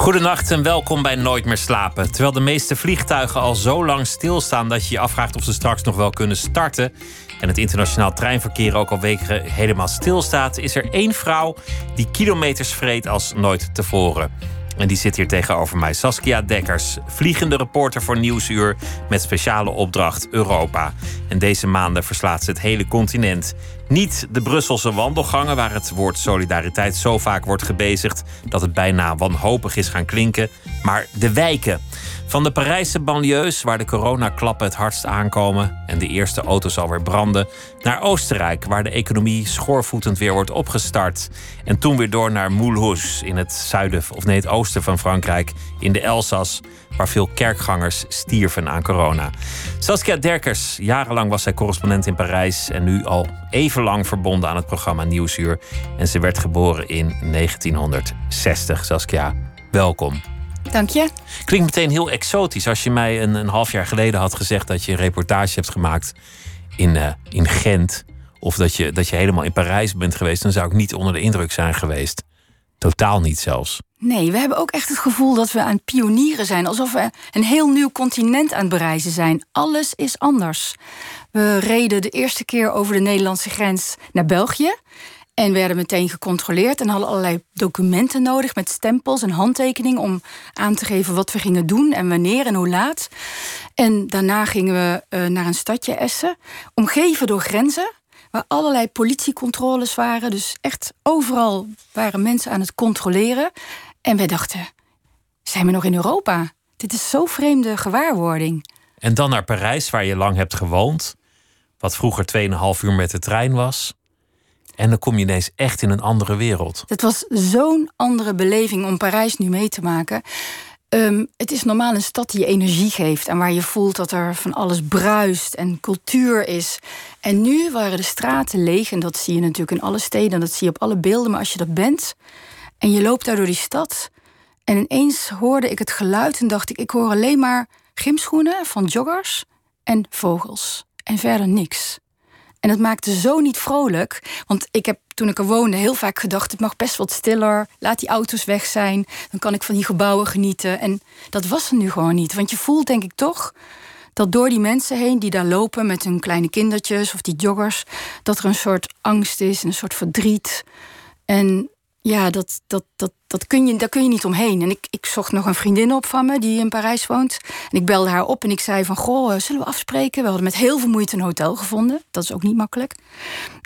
Goedenacht en welkom bij Nooit meer slapen. Terwijl de meeste vliegtuigen al zo lang stilstaan dat je je afvraagt of ze straks nog wel kunnen starten. En het internationaal treinverkeer ook al weken helemaal stilstaat, is er één vrouw die kilometers vreet als nooit tevoren. En die zit hier tegenover mij, Saskia Dekkers, vliegende reporter voor Nieuwsuur met speciale opdracht Europa. En deze maanden verslaat ze het hele continent. Niet de Brusselse wandelgangen, waar het woord solidariteit zo vaak wordt gebezigd dat het bijna wanhopig is gaan klinken, maar de wijken. Van de Parijse banlieues, waar de coronaklappen het hardst aankomen en de eerste auto's alweer branden, naar Oostenrijk, waar de economie schoorvoetend weer wordt opgestart. En toen weer door naar Mulhouse in het zuiden, of nee, het oosten van Frankrijk, in de Elzas, waar veel kerkgangers stierven aan corona. Saskia Derkers, jarenlang was zij correspondent in Parijs en nu al even lang verbonden aan het programma Nieuwsuur. En ze werd geboren in 1960. Saskia, welkom. Dank je. Klinkt meteen heel exotisch als je mij een, een half jaar geleden had gezegd dat je een reportage hebt gemaakt in, uh, in Gent. Of dat je, dat je helemaal in Parijs bent geweest, dan zou ik niet onder de indruk zijn geweest. Totaal niet zelfs. Nee, we hebben ook echt het gevoel dat we aan pionieren zijn. Alsof we een heel nieuw continent aan het bereizen zijn. Alles is anders. We reden de eerste keer over de Nederlandse grens naar België. En werden meteen gecontroleerd en hadden allerlei documenten nodig met stempels en handtekeningen om aan te geven wat we gingen doen en wanneer en hoe laat. En daarna gingen we uh, naar een stadje Essen, omgeven door grenzen, waar allerlei politiecontroles waren. Dus echt overal waren mensen aan het controleren. En wij dachten, zijn we nog in Europa? Dit is zo vreemde gewaarwording. En dan naar Parijs, waar je lang hebt gewoond. Wat vroeger 2,5 uur met de trein was. En dan kom je ineens echt in een andere wereld. Het was zo'n andere beleving om Parijs nu mee te maken. Um, het is normaal een stad die je energie geeft en waar je voelt dat er van alles bruist en cultuur is. En nu waren de straten leeg en dat zie je natuurlijk in alle steden en dat zie je op alle beelden. Maar als je dat bent en je loopt daar door die stad en ineens hoorde ik het geluid en dacht ik, ik hoor alleen maar gymschoenen van joggers en vogels en verder niks. En dat maakte zo niet vrolijk. Want ik heb toen ik er woonde heel vaak gedacht: het mag best wat stiller. Laat die auto's weg zijn. Dan kan ik van die gebouwen genieten. En dat was er nu gewoon niet. Want je voelt, denk ik toch, dat door die mensen heen die daar lopen met hun kleine kindertjes of die joggers, dat er een soort angst is, een soort verdriet. En ja, dat, dat, dat, dat kun je, daar kun je niet omheen. En ik, ik zocht nog een vriendin op van me die in Parijs woont. En ik belde haar op en ik zei van... Goh, eh, zullen we afspreken? We hadden met heel veel moeite een hotel gevonden. Dat is ook niet makkelijk.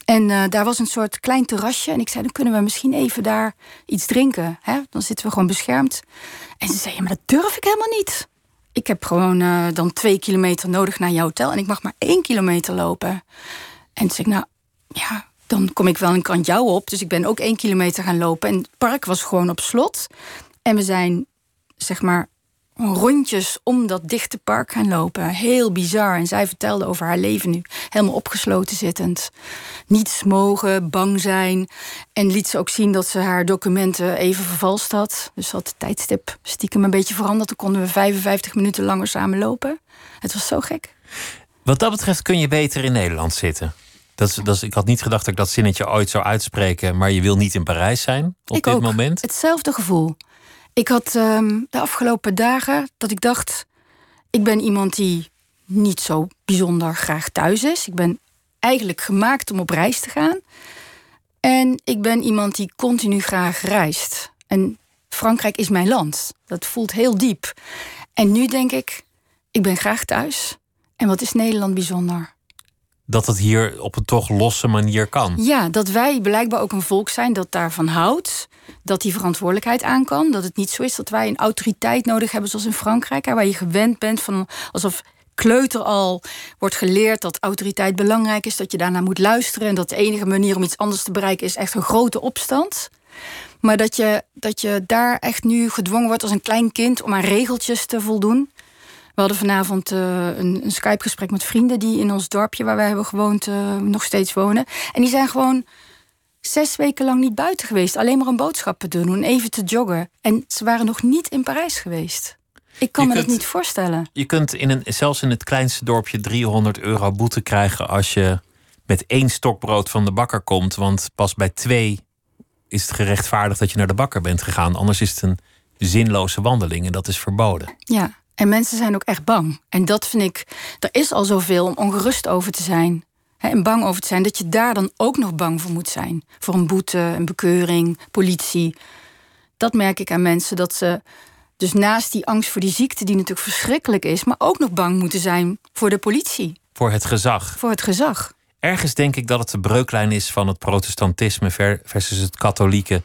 En uh, daar was een soort klein terrasje. En ik zei, dan kunnen we misschien even daar iets drinken. Hè? Dan zitten we gewoon beschermd. En ze zei, ja, maar dat durf ik helemaal niet. Ik heb gewoon uh, dan twee kilometer nodig naar je hotel. En ik mag maar één kilometer lopen. En toen zei ik, nou, ja, dan kom ik wel een kant jou op. Dus ik ben ook één kilometer gaan lopen. En het park was gewoon op slot. En we zijn, zeg maar, rondjes om dat dichte park gaan lopen. Heel bizar. En zij vertelde over haar leven nu. Helemaal opgesloten zittend. Niets mogen, bang zijn. En liet ze ook zien dat ze haar documenten even vervalst had. Dus had het tijdstip stiekem een beetje veranderd. Dan konden we 55 minuten langer samen lopen. Het was zo gek. Wat dat betreft kun je beter in Nederland zitten. Dat is, dat is, ik had niet gedacht dat ik dat zinnetje ooit zou uitspreken. Maar je wil niet in Parijs zijn op ik dit ook. moment. Hetzelfde gevoel. Ik had um, de afgelopen dagen dat ik dacht... ik ben iemand die niet zo bijzonder graag thuis is. Ik ben eigenlijk gemaakt om op reis te gaan. En ik ben iemand die continu graag reist. En Frankrijk is mijn land. Dat voelt heel diep. En nu denk ik, ik ben graag thuis. En wat is Nederland bijzonder? Dat het hier op een toch losse manier kan. Ja, dat wij blijkbaar ook een volk zijn dat daarvan houdt. Dat die verantwoordelijkheid aan kan. Dat het niet zo is dat wij een autoriteit nodig hebben zoals in Frankrijk. Waar je gewend bent van alsof kleuter al wordt geleerd dat autoriteit belangrijk is. Dat je daarna moet luisteren. En dat de enige manier om iets anders te bereiken is echt een grote opstand. Maar dat je, dat je daar echt nu gedwongen wordt als een klein kind om aan regeltjes te voldoen. We hadden vanavond uh, een, een Skype-gesprek met vrienden die in ons dorpje waar wij hebben gewoond uh, nog steeds wonen. En die zijn gewoon zes weken lang niet buiten geweest. Alleen maar een boodschappen te doen, even te joggen. En ze waren nog niet in Parijs geweest. Ik kan Je me kunt- dat niet voorstellen. Je kunt in een, zelfs in het kleinste dorpje 300 euro boete krijgen als je met één stokbrood van de bakker komt. Want pas bij twee is het gerechtvaardigd dat je naar de bakker bent gegaan. Anders is het een zinloze wandeling en dat is verboden. Ja, en mensen zijn ook echt bang. En dat vind ik, er is al zoveel om ongerust over te zijn. Hè, en bang over te zijn, dat je daar dan ook nog bang voor moet zijn. Voor een boete, een bekeuring, politie. Dat merk ik aan mensen, dat ze dus naast die angst voor die ziekte, die natuurlijk verschrikkelijk is, maar ook nog bang moeten zijn voor de politie, Voor het gezag. voor het gezag. Ergens denk ik dat het de breuklijn is van het protestantisme ver- versus het katholieke.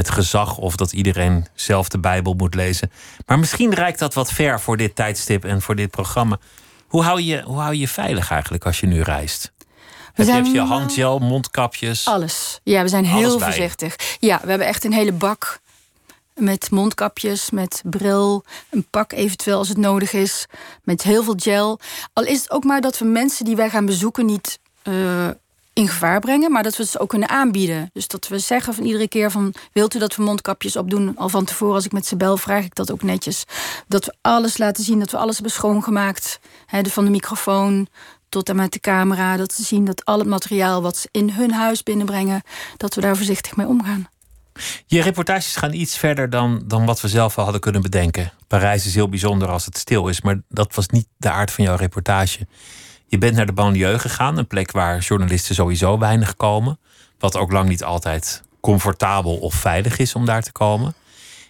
Het gezag of dat iedereen zelf de Bijbel moet lezen. Maar misschien reikt dat wat ver voor dit tijdstip en voor dit programma. Hoe hou je hoe hou je je veilig eigenlijk als je nu reist? Heb je, zijn heb je handgel, mondkapjes? Alles. Ja, we zijn heel voorzichtig. Ja, we hebben echt een hele bak met mondkapjes, met bril, een pak eventueel als het nodig is, met heel veel gel. Al is het ook maar dat we mensen die wij gaan bezoeken niet eh, in gevaar brengen, maar dat we ze ook kunnen aanbieden. Dus dat we zeggen van iedere keer van wilt u dat we mondkapjes opdoen? Al van tevoren als ik met ze bel vraag ik dat ook netjes. Dat we alles laten zien, dat we alles hebben schoongemaakt. Van de microfoon tot en met de camera. Dat ze zien dat al het materiaal wat ze in hun huis binnenbrengen, dat we daar voorzichtig mee omgaan. Je reportages gaan iets verder dan, dan wat we zelf al hadden kunnen bedenken. Parijs is heel bijzonder als het stil is, maar dat was niet de aard van jouw reportage. Je bent naar de banlieue gegaan, een plek waar journalisten sowieso weinig komen. Wat ook lang niet altijd comfortabel of veilig is om daar te komen.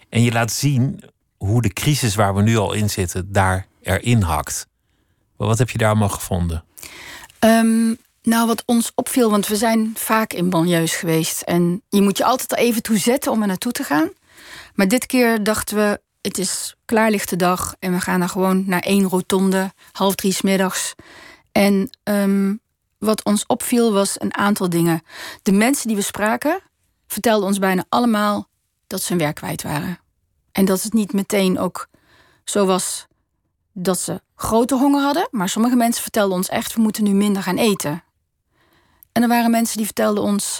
En je laat zien hoe de crisis waar we nu al in zitten daar erin hakt. Wat heb je daar allemaal gevonden? Ehm, nou, wat ons opviel, want we zijn vaak in banlieues geweest. En je moet je altijd er even toe zetten om er naartoe te gaan. Maar dit keer dachten we, het is klaarlichte dag en we gaan daar gewoon naar één rotonde, half drie 's middags. En ehm, wat ons opviel was een aantal dingen. De mensen die we spraken vertelden ons bijna allemaal dat ze hun werk kwijt waren. En dat het niet meteen ook zo was dat ze grote honger hadden. Maar sommige mensen vertelden ons echt, we moeten nu minder gaan eten. En er waren mensen die vertelden ons,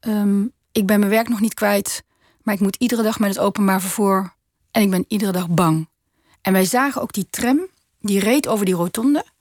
ehm, ik ben mijn werk nog niet kwijt, maar ik moet iedere dag met het openbaar vervoer en ik ben iedere dag bang. En wij zagen ook die tram, die reed over die rotonde.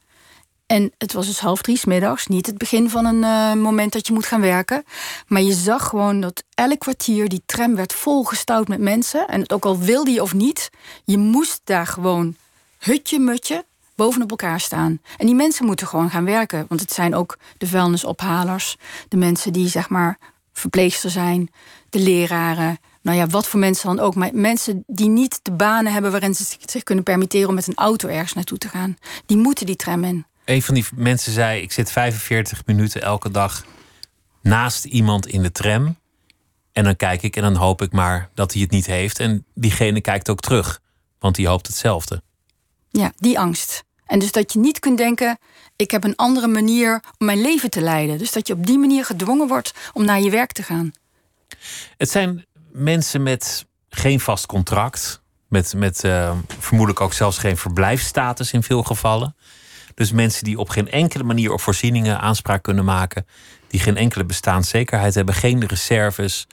En het was dus half drie 's middags, niet het begin van een eh, moment dat je moet gaan werken. Maar je zag gewoon dat elk kwartier die tram werd volgestouwd met mensen. En het ook al wilde je of niet, je moest daar gewoon hutje mutje bovenop elkaar staan. En die mensen moeten gewoon gaan werken. Want het zijn ook de vuilnisophalers, de mensen die zeg maar verpleegster zijn, de leraren. Nou ja, wat voor mensen dan ook. Maar mensen die niet de banen hebben waarin ze zich kunnen permitteren om met een auto ergens naartoe te gaan. Die moeten die tram in. Een van die mensen zei: Ik zit 45 minuten elke dag naast iemand in de tram. En dan kijk ik en dan hoop ik maar dat hij het niet heeft. En diegene kijkt ook terug, want die hoopt hetzelfde. Ja, die angst. En dus dat je niet kunt denken, ik heb een andere manier om mijn leven te leiden. Dus dat je op die manier gedwongen wordt om naar je werk te gaan. Het zijn mensen met geen vast contract. Met, met eh, vermoedelijk ook zelfs geen verblijfsstatus in veel gevallen. Dus mensen die op geen enkele manier op voorzieningen aanspraak kunnen maken. Die geen enkele bestaanszekerheid hebben, geen reserves.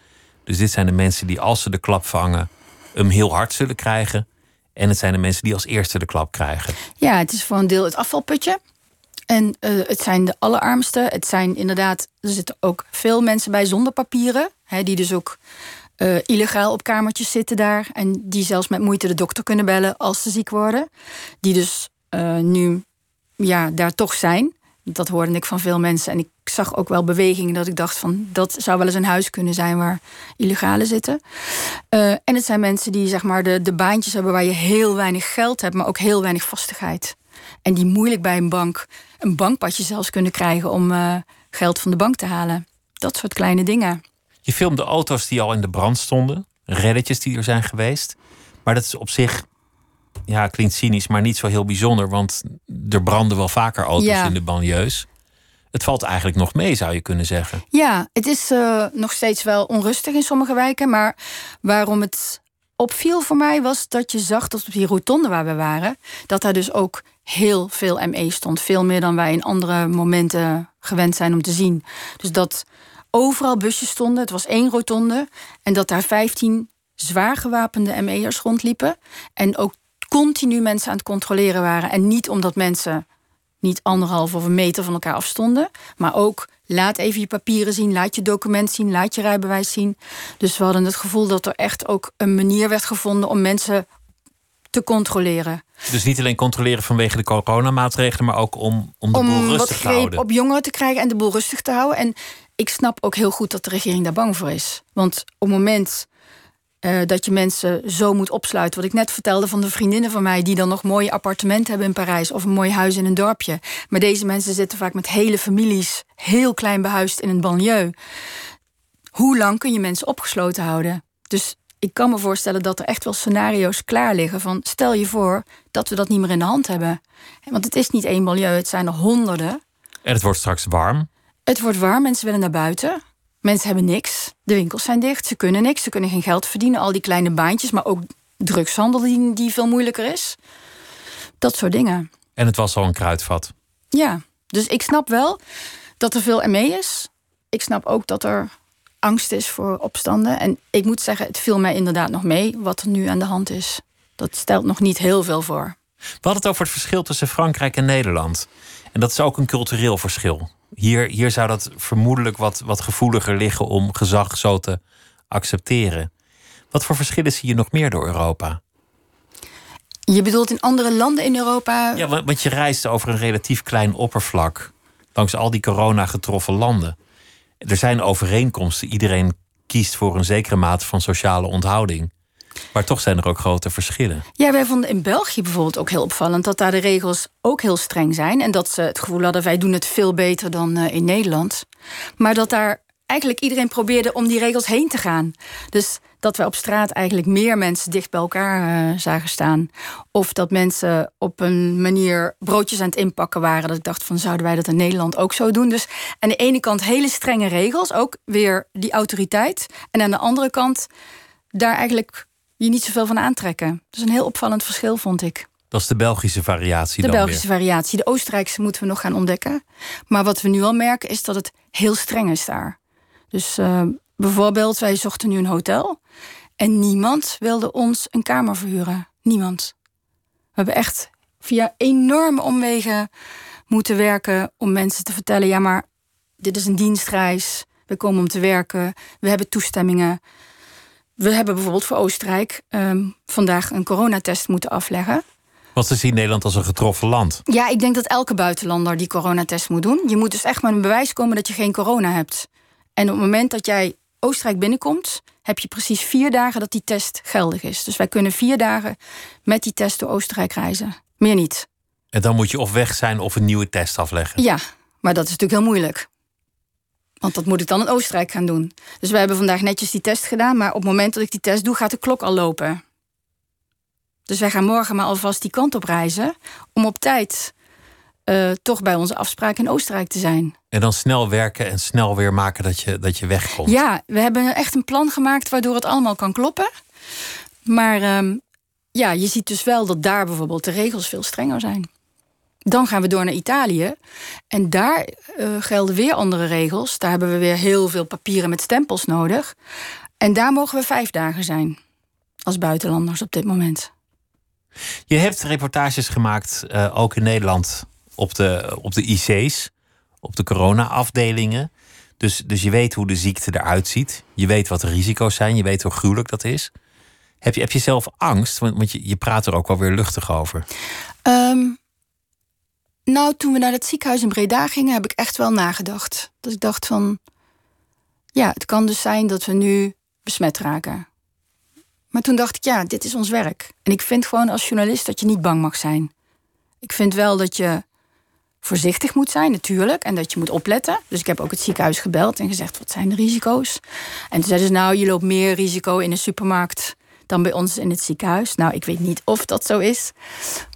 Dus dit zijn de mensen die als ze de klap vangen, hem heel hard zullen krijgen. En het zijn de mensen die als eerste de klap krijgen. Ja, het is voor een deel het afvalputje. En eh, het zijn de allerarmsten. Het zijn inderdaad, er zitten ook veel mensen bij zonder papieren. Hè, die dus ook eh, illegaal op kamertjes zitten daar. En die zelfs met moeite de dokter kunnen bellen als ze ziek worden. Die dus eh, nu ja, daar toch zijn. Dat hoorde ik van veel mensen. En ik zag ook wel bewegingen dat ik dacht van... dat zou wel eens een huis kunnen zijn waar illegalen zitten. Uh, en het zijn mensen die zeg maar de, de baantjes hebben... waar je heel weinig geld hebt, maar ook heel weinig vastigheid. En die moeilijk bij een bank een bankpadje zelfs kunnen krijgen... om uh, geld van de bank te halen. Dat soort kleine dingen. Je filmde auto's die al in de brand stonden. Reddetjes die er zijn geweest. Maar dat is op zich ja, klinkt cynisch, maar niet zo heel bijzonder. Want er branden wel vaker auto's ja. in de banlieues. Het valt eigenlijk nog mee, zou je kunnen zeggen. Ja, het is uh, nog steeds wel onrustig in sommige wijken. Maar waarom het opviel voor mij was dat je zag dat op die rotonde waar we waren... dat daar dus ook heel veel ME stond. Veel meer dan wij in andere momenten gewend zijn om te zien. Dus dat overal busjes stonden. Het was één rotonde. En dat daar 15 zwaar gewapende ME'ers rondliepen. En ook continu mensen aan het controleren waren. En niet omdat mensen niet anderhalf of een meter van elkaar afstonden. Maar ook laat even je papieren zien, laat je document zien, laat je rijbewijs zien. Dus we hadden het gevoel dat er echt ook een manier werd gevonden om mensen te controleren. Dus niet alleen controleren vanwege de coronamaatregelen, maar ook om, om de om boel rustig te houden. op jongeren te krijgen en de boel rustig te houden. En ik snap ook heel goed dat de regering daar bang voor is. Want op het moment eh, dat je mensen zo moet opsluiten, wat ik net vertelde van de vriendinnen van mij die dan nog mooie appartementen hebben in Parijs of een mooi huis in een dorpje. Maar deze mensen zitten vaak met hele families, heel klein behuisd in een banlieue. Hoe lang kun je mensen opgesloten houden? Dus ik kan me voorstellen dat er echt wel scenario's klaar liggen van stel je voor dat we dat niet meer in de hand hebben. Want het is niet één milieu, het zijn er honderden. En het wordt straks warm. Het wordt warm, mensen willen naar buiten. Mensen hebben niks. De winkels zijn dicht, ze kunnen niks, ze kunnen geen geld verdienen. Al die kleine baantjes, maar ook drugshandel die, die veel moeilijker is. Dat soort dingen. En het was al een kruidvat. Ja, dus ik snap wel dat er veel ME is. Ik snap ook dat er angst is voor opstanden. En ik moet zeggen, het viel mij inderdaad nog mee wat er nu aan de hand is. Dat stelt nog niet heel veel voor. We hadden het over het verschil tussen Frankrijk en Nederland. En dat is ook een cultureel verschil. Hier, hier zou dat vermoedelijk wat, wat gevoeliger liggen om gezag zo te accepteren. Wat voor verschillen zie je nog meer door Europa? Je bedoelt in andere landen in Europa? Ja, want je reist over een relatief klein oppervlak langs al die corona getroffen landen. Er zijn overeenkomsten. Iedereen kiest voor een zekere mate van sociale onthouding. Maar toch zijn er ook grote verschillen. Ja, wij vonden in België bijvoorbeeld ook heel opvallend dat daar de regels ook heel streng zijn. En dat ze het gevoel hadden, wij doen het veel beter dan uh, in Nederland. Maar dat daar eigenlijk iedereen probeerde om die regels heen te gaan. Dus dat we op straat eigenlijk meer mensen dicht bij elkaar uh, zagen staan. Of dat mensen op een manier broodjes aan het inpakken waren. Dat ik dacht van zouden wij dat in Nederland ook zo doen? Dus aan de ene kant hele strenge regels, ook weer die autoriteit. En aan de andere kant daar eigenlijk je niet zoveel van aantrekken. Dat is een heel opvallend verschil, vond ik. Dat is de Belgische variatie de dan Belgische weer. variatie. De Oostenrijkse moeten we nog gaan ontdekken. Maar wat we nu al merken is dat het heel streng is daar. Dus uh, bijvoorbeeld, wij zochten nu een hotel. En niemand wilde ons een kamer verhuren. Niemand. We hebben echt via enorme omwegen moeten werken om mensen te vertellen: ja, maar dit is een dienstreis. We komen om te werken. We hebben toestemmingen. We hebben bijvoorbeeld voor Oostenrijk um, vandaag een coronatest moeten afleggen. Want ze zien Nederland als een getroffen land. Ja, ik denk dat elke buitenlander die coronatest moet doen. Je moet dus echt met een bewijs komen dat je geen corona hebt. En op het moment dat jij Oostenrijk binnenkomt, heb je precies vier dagen dat die test geldig is. Dus wij kunnen vier dagen met die test door Oostenrijk reizen. Meer niet. En dan moet je of weg zijn of een nieuwe test afleggen. Ja, maar dat is natuurlijk heel moeilijk. Want dat moet ik dan in Oostenrijk gaan doen. Dus wij hebben vandaag netjes die test gedaan. Maar op het moment dat ik die test doe, gaat de klok al lopen. Dus wij gaan morgen maar alvast die kant op reizen. Om op tijd uh, toch bij onze afspraak in Oostenrijk te zijn. En dan snel werken en snel weer maken dat je, dat je wegkomt. Ja, we hebben echt een plan gemaakt waardoor het allemaal kan kloppen. Maar um, ja, je ziet dus wel dat daar bijvoorbeeld de regels veel strenger zijn. Dan gaan we door naar Italië. En daar uh, gelden weer andere regels. Daar hebben we weer heel veel papieren met stempels nodig. En daar mogen we vijf dagen zijn. Als buitenlanders op dit moment. Je hebt reportages gemaakt, uh, ook in Nederland, op de, op de IC's, op de corona-afdelingen. Dus, dus je weet hoe de ziekte eruit ziet. Je weet wat de risico's zijn. Je weet hoe gruwelijk dat is. Heb je, heb je zelf angst? Want, want je, je praat er ook wel weer luchtig over. Um, nou, toen we naar het ziekenhuis in Breda gingen, heb ik echt wel nagedacht. Dat ik dacht van, ja, het kan dus zijn dat we nu besmet raken. Maar toen dacht ik, ja, dit is ons werk. En ik vind gewoon als journalist dat je niet bang mag zijn. Ik vind wel dat je voorzichtig moet zijn, natuurlijk. En dat je moet opletten. Dus ik heb ook het ziekenhuis gebeld en gezegd: wat zijn de risico's? En toen zeiden ze: Nou, je loopt meer risico in een supermarkt dan bij ons in het ziekenhuis. Nou, ik weet niet of dat zo is.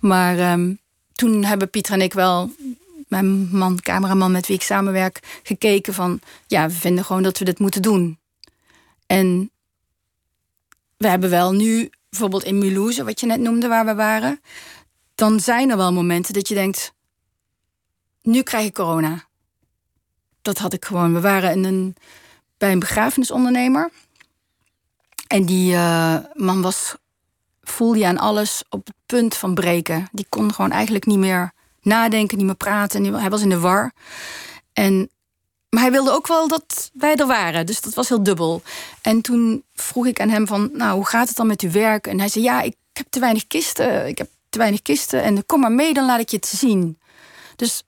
Maar um, toen hebben Pieter en ik wel. Mijn man, cameraman met wie ik samenwerk, gekeken van ja, we vinden gewoon dat we dit moeten doen. En we hebben wel nu, bijvoorbeeld in Mulhouse, wat je net noemde, waar we waren, dan zijn er wel momenten dat je denkt: nu krijg ik corona. Dat had ik gewoon. We waren in een bij een begrafenisondernemer. En die uh, man was, voelde je aan alles op het punt van breken. Die kon gewoon eigenlijk niet meer nadenken, niet meer praten. Hij was in de war. En, maar hij wilde ook wel dat wij er waren. Dus dat was heel dubbel. En toen vroeg ik aan hem van, nou, hoe gaat het dan met uw werk? En hij zei, ja, ik heb te weinig kisten. Ik heb te weinig kisten. En kom maar mee, dan laat ik je het zien. Dus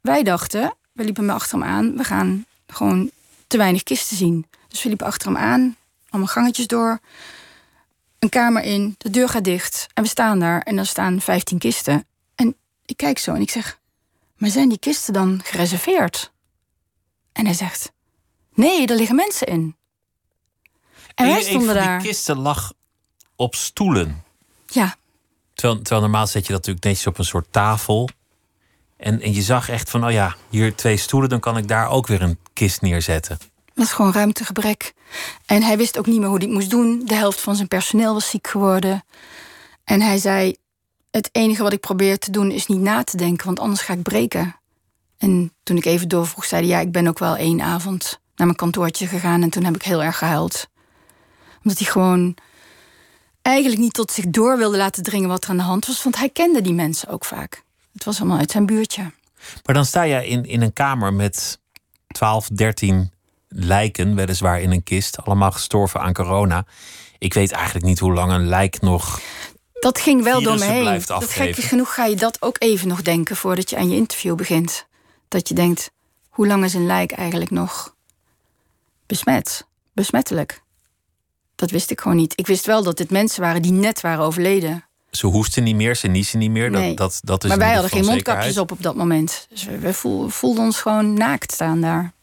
wij dachten, we liepen achter hem aan. We gaan gewoon te weinig kisten zien. Dus we liepen achter hem aan, allemaal gangetjes door. Een kamer in, de deur gaat dicht. En we staan daar en dan staan 15 kisten. En ik kijk zo en ik zeg: Maar zijn die kisten dan gereserveerd? En hij zegt: Nee, er liggen mensen in. En, wij stonden daar. Die kisten lag op stoelen. Ja. Terwijl, terwijl normaal zet je dat natuurlijk netjes op een soort tafel. En, en je zag echt van, oh ja, hier twee stoelen, dan kan ik daar ook weer een kist neerzetten. Is gewoon ruimtegebrek. En hij wist ook niet meer hoe hij moest doen. De helft van zijn personeel was ziek geworden. En hij zei: Het enige wat ik probeer te doen is niet na te denken, want anders ga ik breken. En toen ik even doorvroeg, zei hij: Ja, ik ben ook wel één avond naar mijn kantoortje gegaan en toen heb ik heel erg gehuild. Omdat hij gewoon eigenlijk niet tot zich door wilde laten dringen wat er aan de hand was, want hij kende die mensen ook vaak. Het was allemaal uit zijn buurtje. Maar dan sta je in, in een kamer met 12, 13 lijken, weliswaar in een kist, allemaal gestorven aan corona. Ik weet eigenlijk niet hoe lang een lijk nog. Dat ging wel door me heen. Dat gek genoeg ga je dat ook even nog denken voordat je aan je interview begint. Dat je denkt, hoe lang is een lijk eigenlijk nog besmet? Besmettelijk. Dat wist ik gewoon niet. Ik wist wel dat dit mensen waren die net waren overleden. Ze hoesten niet meer, ze niezen niet meer. Dat, dat, dat is maar wij hadden geen mondkapjes op op dat moment. Dus we, voelden ons gewoon naakt staan daar.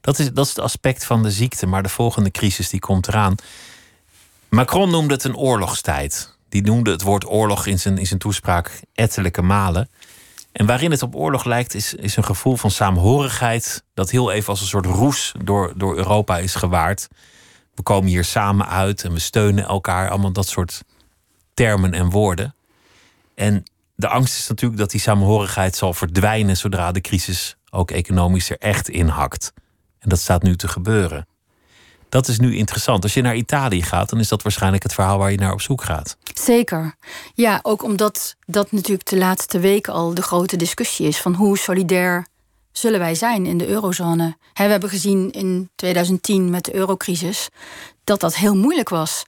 Dat is, dat is het aspect van de ziekte. Maar de volgende crisis die komt eraan. Macron noemde het een oorlogstijd. Die noemde het woord oorlog in zijn, in zijn toespraak ettelijke malen. En waarin het op oorlog lijkt, is, is een gevoel van saamhorigheid. dat heel even als een soort roes door, door Europa is gewaard. We komen hier samen uit en we steunen elkaar. Allemaal dat soort termen en woorden. En de angst is natuurlijk dat die samenhorigheid zal verdwijnen zodra de crisis ook economisch er echt inhakt. En dat staat nu te gebeuren. Dat is nu interessant. Als je naar Italië gaat, dan is dat waarschijnlijk het verhaal waar je naar op zoek gaat. Zeker. Ja, ook omdat dat natuurlijk de laatste weken al de grote discussie is van hoe solidair zullen wij zijn in de eurozone. we hebben gezien in 2010 met de eurocrisis dat dat heel moeilijk was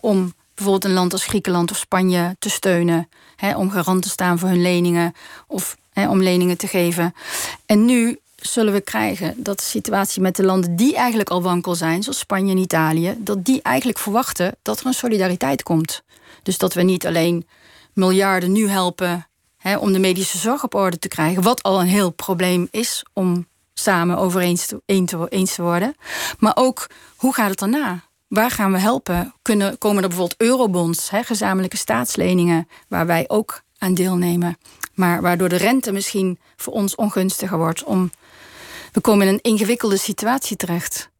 om bijvoorbeeld een land als Griekenland of Spanje te steunen. Om garant te staan voor hun leningen of om leningen te geven. En nu zullen we krijgen dat de situatie met de landen die eigenlijk al wankel zijn, zoals Spanje en Italië, dat die eigenlijk verwachten dat er een solidariteit komt. Dus dat we niet alleen miljarden nu helpen hè, om de medische zorg op orde te krijgen, wat al een heel probleem is om samen over eens te, eens te worden. Maar ook hoe gaat het daarna? Waar gaan we helpen? Kunnen, komen er bijvoorbeeld eurobonds, hè, gezamenlijke staatsleningen, waar wij ook aan deelnemen, maar waardoor de rente misschien voor ons ongunstiger wordt. Om, we komen in een ingewikkelde situatie terecht.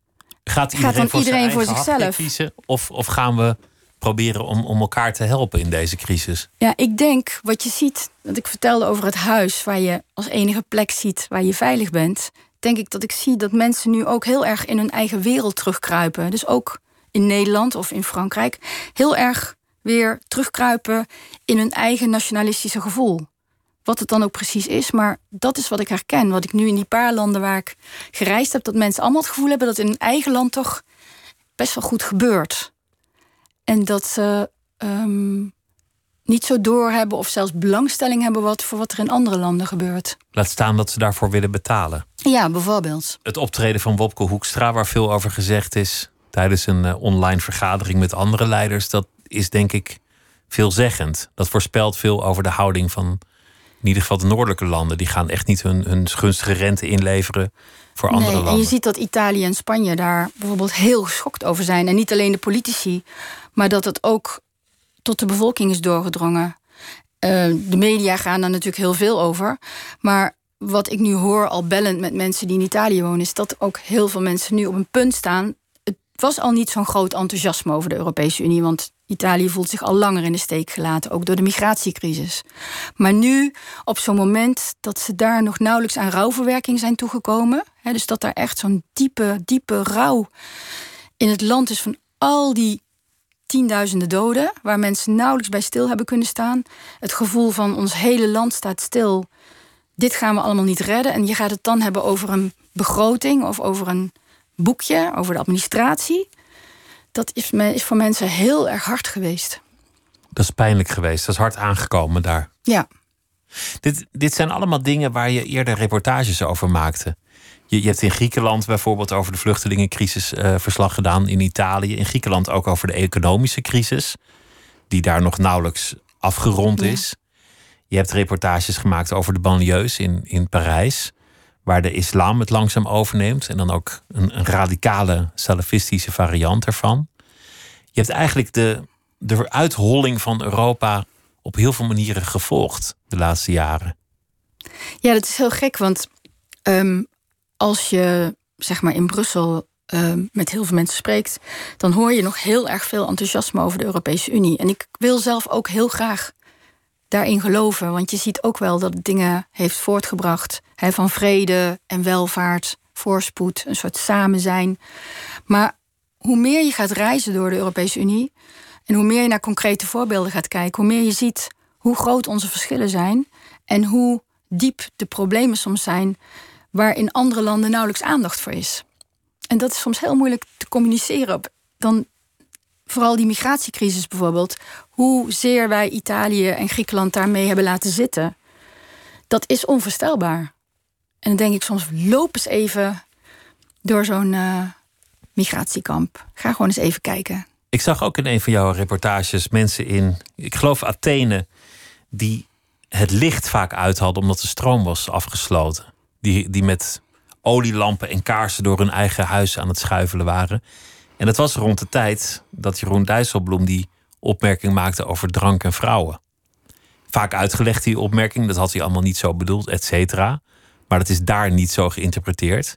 Gaat iedereen, Gaat voor, iedereen voor zichzelf kiezen? Of, of gaan we proberen om, om elkaar te helpen in deze crisis? Ja, ik denk wat je ziet, dat ik vertelde over het huis, waar je als enige plek ziet waar je veilig bent. Denk ik dat ik zie dat mensen nu ook heel erg in hun eigen wereld terugkruipen. Dus ook in Nederland of in Frankrijk heel erg weer terugkruipen in hun eigen nationalistische gevoel. Wat het dan ook precies is, maar dat is wat ik herken. Wat ik nu in die paar landen waar ik gereisd heb, dat mensen allemaal het gevoel hebben dat in hun eigen land toch best wel goed gebeurt. En dat ze ehm, niet zo doorhebben of zelfs belangstelling hebben wat, voor wat er in andere landen gebeurt. Laat staan dat ze daarvoor willen betalen. Ja, bijvoorbeeld. Het optreden van Wopke Hoekstra, waar veel over gezegd is, tijdens een eh, online vergadering met andere leiders, dat is denk ik veelzeggend. Dat voorspelt veel over de houding van in ieder geval de noordelijke landen. Die gaan echt niet hun, hun gunstige rente inleveren voor andere landen. En je ziet dat Italië en Spanje daar bijvoorbeeld heel geschokt over zijn. En niet alleen de politici, maar dat het ook tot de bevolking is doorgedrongen. Uh, de media gaan daar natuurlijk heel veel over. Maar wat ik nu hoor, al bellend met mensen die in Italië wonen, is dat ook heel veel mensen nu op een punt staan was al niet zo'n groot enthousiasme over de Europese Unie. Want Italië voelt zich al langer in de steek gelaten, ook door de migratiecrisis. Maar nu, op zo'n moment dat ze daar nog nauwelijks aan rouwverwerking zijn toegekomen, hè, dus dat daar echt zo'n diepe, diepe rouw in het land is van al die tienduizenden doden, waar mensen nauwelijks bij stil hebben kunnen staan. Het gevoel van ons hele land staat stil. Dit gaan we allemaal niet redden. En je gaat het dan hebben over een begroting of over een boekje, over de administratie. Dat is, is voor mensen heel erg hard geweest. Dat is pijnlijk geweest. Dat is hard aangekomen daar. Ja. Dit, dit zijn allemaal dingen waar je eerder reportages over maakte. Je, je hebt in Griekenland bijvoorbeeld over de vluchtelingencrisis uh, verslag gedaan. In Italië. In Griekenland ook over de economische crisis. Die daar nog nauwelijks afgerond is. Je hebt reportages gemaakt over de banlieues in, in Parijs. Waar de islam het langzaam overneemt. En dan ook een, een radicale salafistische variant ervan. Je hebt eigenlijk de, de uitholling van Europa op heel veel manieren gevolgd de laatste jaren. Ja, dat is heel gek, want um, als je zeg maar in Brussel uh, met heel veel mensen spreekt, dan hoor je nog heel erg veel enthousiasme over de Europese Unie. En ik wil zelf ook heel graag daarin geloven, want je ziet ook wel dat het dingen heeft voortgebracht hè, van vrede en welvaart, voorspoed, een soort samen zijn. Maar hoe meer je gaat reizen door de Europese Unie en hoe meer je naar concrete voorbeelden gaat kijken, hoe meer je ziet hoe groot onze verschillen zijn en hoe diep de problemen soms zijn waar in andere landen nauwelijks aandacht voor is. En dat is soms heel moeilijk te communiceren. Dan vooral die migratiecrisis bijvoorbeeld, hoezeer wij Italië en Griekenland daarmee hebben laten zitten, dat is onvoorstelbaar. En dan denk ik soms, loop eens even door zo'n uh, migratiekamp. Ga gewoon eens even kijken. Ik zag ook in een van jouw reportages mensen in, ik geloof Athene, die het licht vaak uit hadden omdat de stroom was afgesloten die, die met olielampen en kaarsen door hun eigen huis aan het schuifelen waren. En dat was rond de tijd dat Jeroen Dijsselbloem die opmerking maakte over drank en vrouwen. Vaak uitgelegd die opmerking, dat had hij allemaal niet zo bedoeld, et cetera. Maar dat is daar niet zo geïnterpreteerd.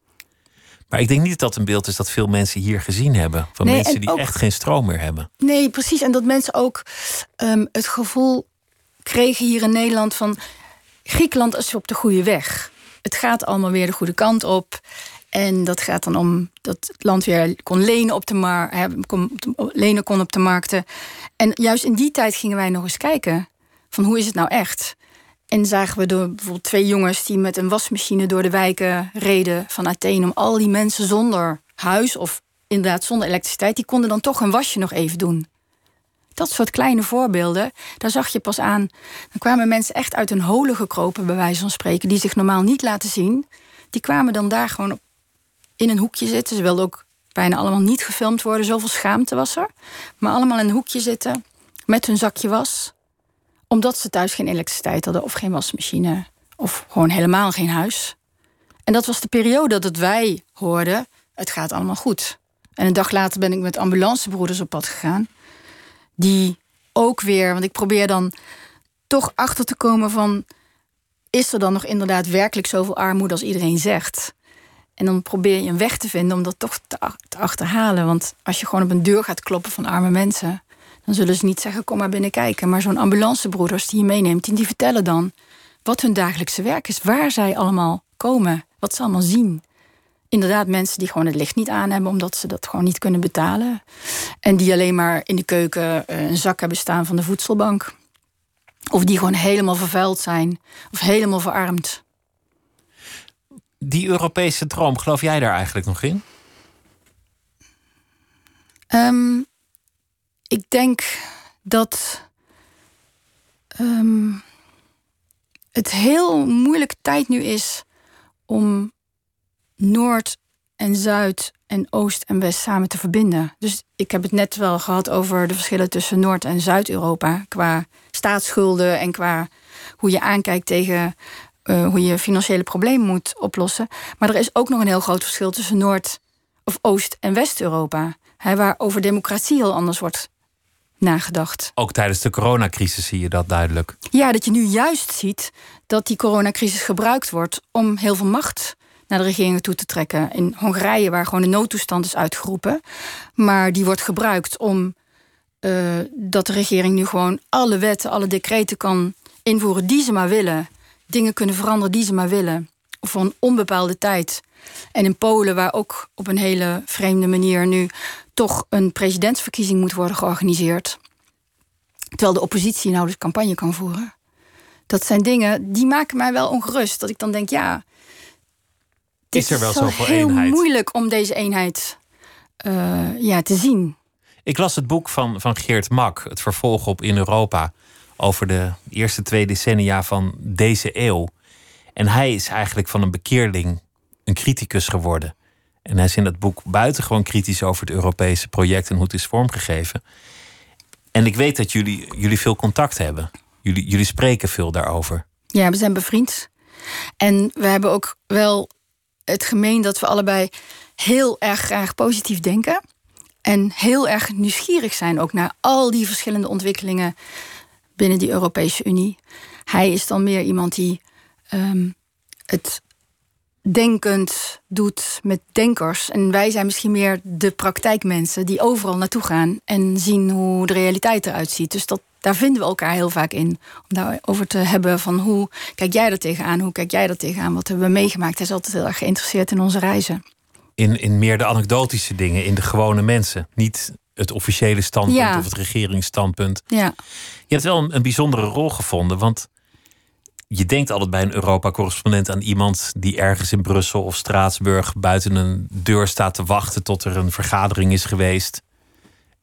Maar ik denk niet dat dat een beeld is dat veel mensen hier gezien hebben. Van mensen die echt geen stroom meer hebben. Nee, precies. En dat mensen ook um, het gevoel kregen hier in Nederland van... Griekenland is op de goede weg het gaat allemaal weer de goede kant op. En dat gaat dan om dat het land weer kon lenen op de, markt, kon, lenen kon op de markten. En juist in die tijd gingen wij nog eens kijken van hoe is het nou echt? En zagen we door bijvoorbeeld twee jongens die met een wasmachine door de wijken reden van Athene om al die mensen zonder huis of inderdaad zonder elektriciteit, die konden dan toch een wasje nog even doen. Dat soort kleine voorbeelden, daar zag je pas aan. Dan kwamen mensen echt uit hun holen gekropen, bij wijze van spreken, die zich normaal niet laten zien. Die kwamen dan daar gewoon in een hoekje zitten. Ze wilden ook bijna allemaal niet gefilmd worden, zoveel schaamte was er. Maar allemaal in een hoekje zitten met hun zakje was, omdat ze thuis geen elektriciteit hadden of geen wasmachine of gewoon helemaal geen huis. En dat was de periode dat wij hoorden: het gaat allemaal goed. En een dag later ben ik met ambulancebroeders op pad gegaan die ook weer, want ik probeer dan toch achter te komen van, is er dan nog inderdaad werkelijk zoveel armoede als iedereen zegt? En dan probeer je een weg te vinden om dat toch te, te achterhalen. Want als je gewoon op een deur gaat kloppen van arme mensen, dan zullen ze niet zeggen: kom maar binnen kijken. Maar zo'n ambulancebroeders die je meeneemt, die, die vertellen dan wat hun dagelijkse werk is, waar zij allemaal komen, wat ze allemaal zien inderdaad mensen die gewoon het licht niet aan hebben, omdat ze dat gewoon niet kunnen betalen. En die alleen maar in de keuken eh, een zak hebben staan van de voedselbank. Of die gewoon helemaal vervuild zijn of helemaal verarmd. Die Europese droom, geloof jij daar eigenlijk nog in? Ehm, ik denk dat um, het heel moeilijke tijd nu is om Noord en Zuid en Oost en West samen te verbinden. Dus ik heb het net wel gehad over de verschillen tussen Noord- en Zuid-Europa qua staatsschulden en qua hoe je aankijkt tegen uh, hoe je financiële problemen moet oplossen. Maar er is ook nog een heel groot verschil tussen Noord- of Oost- en West-Europa, waar over democratie heel anders wordt nagedacht. Ook tijdens de coronacrisis zie je dat duidelijk. Ja, dat je nu juist ziet dat die coronacrisis gebruikt wordt om heel veel macht naar de regeringen toe te trekken. In Hongarije, waar gewoon een noodtoestand is uitgeroepen. Maar die wordt gebruikt om eh, dat de regering nu gewoon alle wetten, alle decreten kan invoeren die ze maar willen. Dingen kunnen veranderen die ze maar willen. Voor een onbepaalde tijd. En in Polen, waar ook op een hele vreemde manier nu toch een presidentsverkiezing moet worden georganiseerd. Terwijl de oppositie nou dus campagne kan voeren. Dat zijn dingen die maken mij wel ongerust. Dat ik dan denk, ja. Is er wel is zoveel heel eenheid? moeilijk om deze eenheid eh, ja, te zien. Ik las het boek van, van Geert Mak, het vervolg op In Europa, over de eerste twee decennia van deze eeuw. En hij is eigenlijk van een bekeerling een criticus geworden. En hij is in dat boek buitengewoon kritisch over het Europese project en hoe het is vormgegeven. En ik weet dat jullie, jullie veel contact hebben. Jullie, jullie spreken veel daarover. Ja, we zijn bevriend. En we hebben ook wel het gemeen dat we allebei heel erg graag positief denken. En heel erg nieuwsgierig zijn ook naar al die verschillende ontwikkelingen binnen die Europese Unie. Hij is dan meer iemand die ehm, het denkend doet met denkers. En wij zijn misschien meer de praktijkmensen die overal naartoe gaan en zien hoe de realiteit eruit ziet. Dus dat, daar vinden we elkaar heel vaak in. Om daarover te hebben van hoe kijk jij er tegenaan, hoe kijk jij er tegenaan, wat hebben we meegemaakt. Hij is altijd heel erg geïnteresseerd in onze reizen. In, in meer de anekdotische dingen, in de gewone mensen. Niet het officiële standpunt Ja. of het regeringsstandpunt. Ja, Je hebt wel een, een bijzondere rol gevonden, want je denkt altijd bij een Europa-correspondent aan iemand die ergens in Brussel of Straatsburg buiten een deur staat te wachten tot er een vergadering is geweest.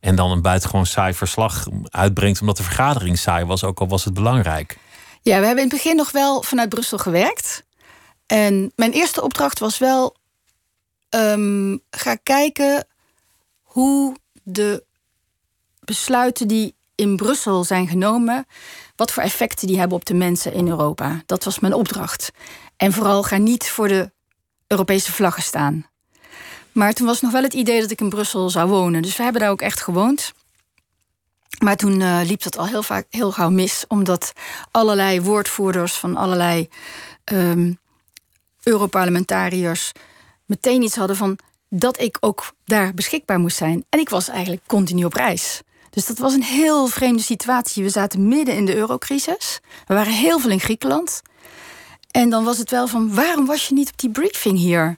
En dan een buitengewoon saai verslag uitbrengt omdat de vergadering saai was, ook al was het belangrijk. Ja, we hebben in het begin nog wel vanuit Brussel gewerkt. En mijn eerste opdracht was wel... ehm, ga kijken hoe de besluiten die in Brussel zijn genomen... wat voor effecten die hebben op de mensen in Europa. Dat was mijn opdracht. En vooral ga niet voor de Europese vlaggen staan. Maar toen was nog wel het idee dat ik in Brussel zou wonen. Dus we hebben daar ook echt gewoond. Maar toen eh, liep dat al heel vaak heel gauw mis, omdat allerlei woordvoerders van allerlei ehm, Europarlementariërs meteen iets hadden van dat ik ook daar beschikbaar moest zijn. En ik was eigenlijk continu op reis. Dus dat was een heel vreemde situatie. We zaten midden in de eurocrisis. We waren heel veel in Griekenland. En dan was het wel van waarom was je niet op die briefing hier?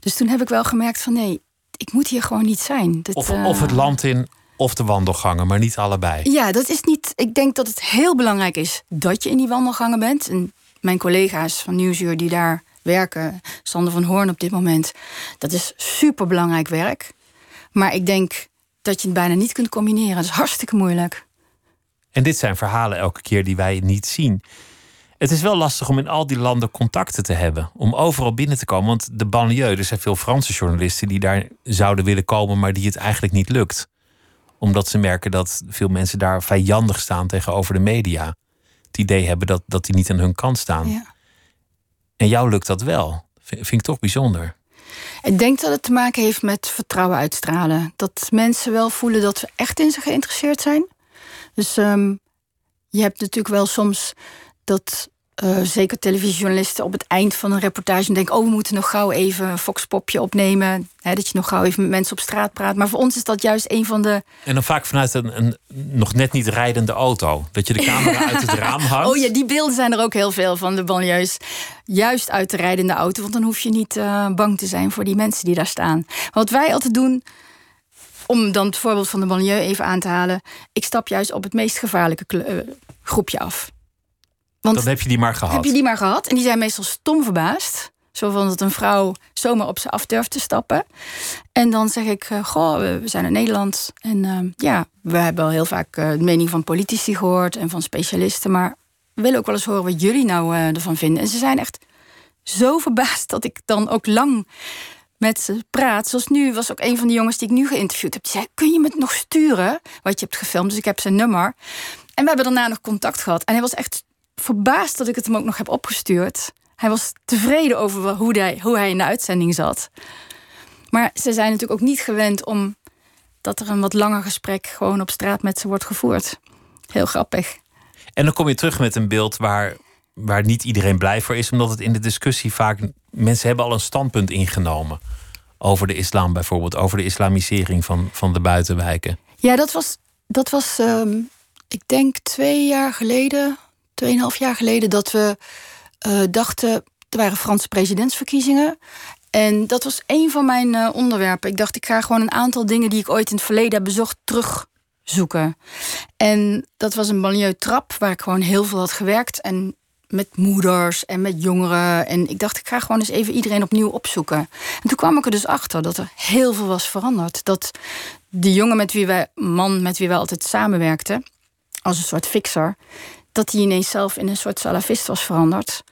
Dus toen heb ik wel gemerkt van nee, ik moet hier gewoon niet zijn. Dit, Of, eh, of het land in, of de wandelgangen, maar niet allebei. ja, dat is niet. Ik denk dat het heel belangrijk is dat je in die wandelgangen bent. En mijn collega's van Nieuwsuur die daar werken, Sander van Hoorn op dit moment, dat is superbelangrijk werk. Maar ik denk dat je het bijna niet kunt combineren. Dat is hartstikke moeilijk. En dit zijn verhalen elke keer die wij niet zien. Het is wel lastig om in al die landen contacten te hebben. Om overal binnen te komen. Want de banlieue, er zijn veel Franse journalisten die daar zouden willen komen, maar die het eigenlijk niet lukt. Omdat ze merken dat veel mensen daar vijandig staan tegenover de media. Het idee hebben dat, dat die niet aan hun kant staan. Ja. En jou lukt dat wel. Vind ik toch bijzonder. Ik denk dat het te maken heeft met vertrouwen uitstralen. Dat mensen wel voelen dat we echt in ze geïnteresseerd zijn. Dus ehm, je hebt natuurlijk wel soms dat eh, zeker televisiejournalisten op het eind van een reportage denken: oh, we moeten nog gauw even een foxpopje opnemen. Hè, dat je nog gauw even met mensen op straat praat. Maar voor ons is dat juist een van de. En dan vaak vanuit een, een nog net niet rijdende auto. Dat je de camera uit het raam hangt. Oh ja, die beelden zijn er ook heel veel van de banlieues. Juist uit de auto, want dan hoef je niet eh, bang te zijn voor die mensen die daar staan. Wat wij altijd doen, om dan het voorbeeld van de banlieue even aan te halen. Ik stap juist op het meest gevaarlijke eh, groepje af. Want Dan heb je die maar gehad. heb je die maar gehad? En die zijn meestal stom verbaasd. Zo van dat een vrouw zomaar op ze af durft te stappen. En dan zeg ik, eh, goh, we zijn in Nederland. En eh, ja, we hebben al heel vaak eh, de mening van politici gehoord en van specialisten. Maar we willen ook wel eens horen wat jullie nou eh, ervan vinden. En ze zijn echt zo verbaasd dat ik dan ook lang met ze praat. Zoals nu was ook een van de jongens die ik nu geïnterviewd heb. Die zei, kun je me het nog sturen wat je hebt gefilmd? Dus ik heb zijn nummer. En we hebben daarna nog contact gehad. En hij was echt verbaasd dat ik het hem ook nog heb opgestuurd. Hij was tevreden over hoe hij, hoe hij in de uitzending zat. Maar ze zijn natuurlijk ook niet gewend om dat er een wat langer gesprek gewoon op straat met ze wordt gevoerd. Heel grappig. En dan kom je terug met een beeld waar, waar niet iedereen blij voor is, omdat het in de discussie vaak. Mensen hebben al een standpunt ingenomen. Over de islam bijvoorbeeld, over de islamisering van, van de buitenwijken. Ja, dat was Dat was, ehm, ik denk twee jaar geleden, tweeënhalf jaar geleden, dat we uh, dachten. Er waren Franse presidentsverkiezingen. En dat was een van mijn uh, onderwerpen. Ik dacht, ik ga gewoon een aantal dingen die ik ooit in het verleden heb bezocht terugzoeken. En dat was een banlieue trap waar ik gewoon heel veel had gewerkt. En met moeders en met jongeren. En ik dacht, ik ga gewoon eens even iedereen opnieuw opzoeken. En toen kwam ik er dus achter dat er heel veel was veranderd. Dat die jongen met wie wij, man met wie wij altijd samenwerkten, als een soort fixer, dat hij ineens zelf in een soort salafist was veranderd.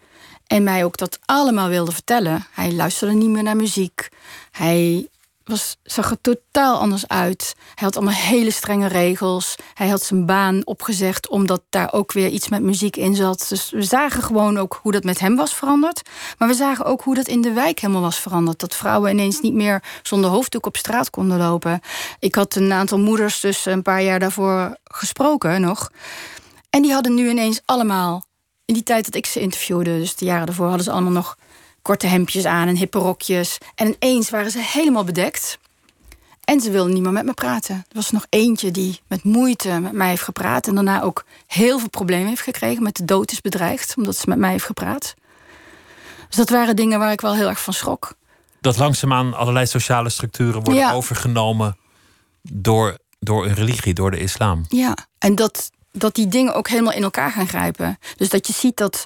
En mij ook dat allemaal wilde vertellen. Hij luisterde niet meer naar muziek. Hij was, zag er totaal anders uit. Hij had allemaal hele strenge regels. Hij had zijn baan opgezegd omdat daar ook weer iets met muziek in zat. Dus we zagen gewoon ook hoe dat met hem was veranderd. Maar we zagen ook hoe dat in de wijk helemaal was veranderd. Dat vrouwen ineens niet meer zonder hoofddoek op straat konden lopen. Ik had een aantal moeders dus een paar jaar daarvoor gesproken nog. En die hadden nu ineens allemaal, in die tijd dat ik ze interviewde, dus de jaren daarvoor, hadden ze allemaal nog korte hemdjes aan en hippe rokjes. En ineens waren ze helemaal bedekt. En ze wilden niet meer met me praten. Er was nog eentje die met moeite met mij heeft gepraat. En daarna ook heel veel problemen heeft gekregen. Met de dood is bedreigd, omdat ze met mij heeft gepraat. Dus dat waren dingen waar ik wel heel erg van schrok. Dat langzaamaan allerlei sociale structuren worden overgenomen door, door een religie, door de islam. Ja, en dat, dat die dingen ook helemaal in elkaar gaan grijpen. Dus dat je ziet dat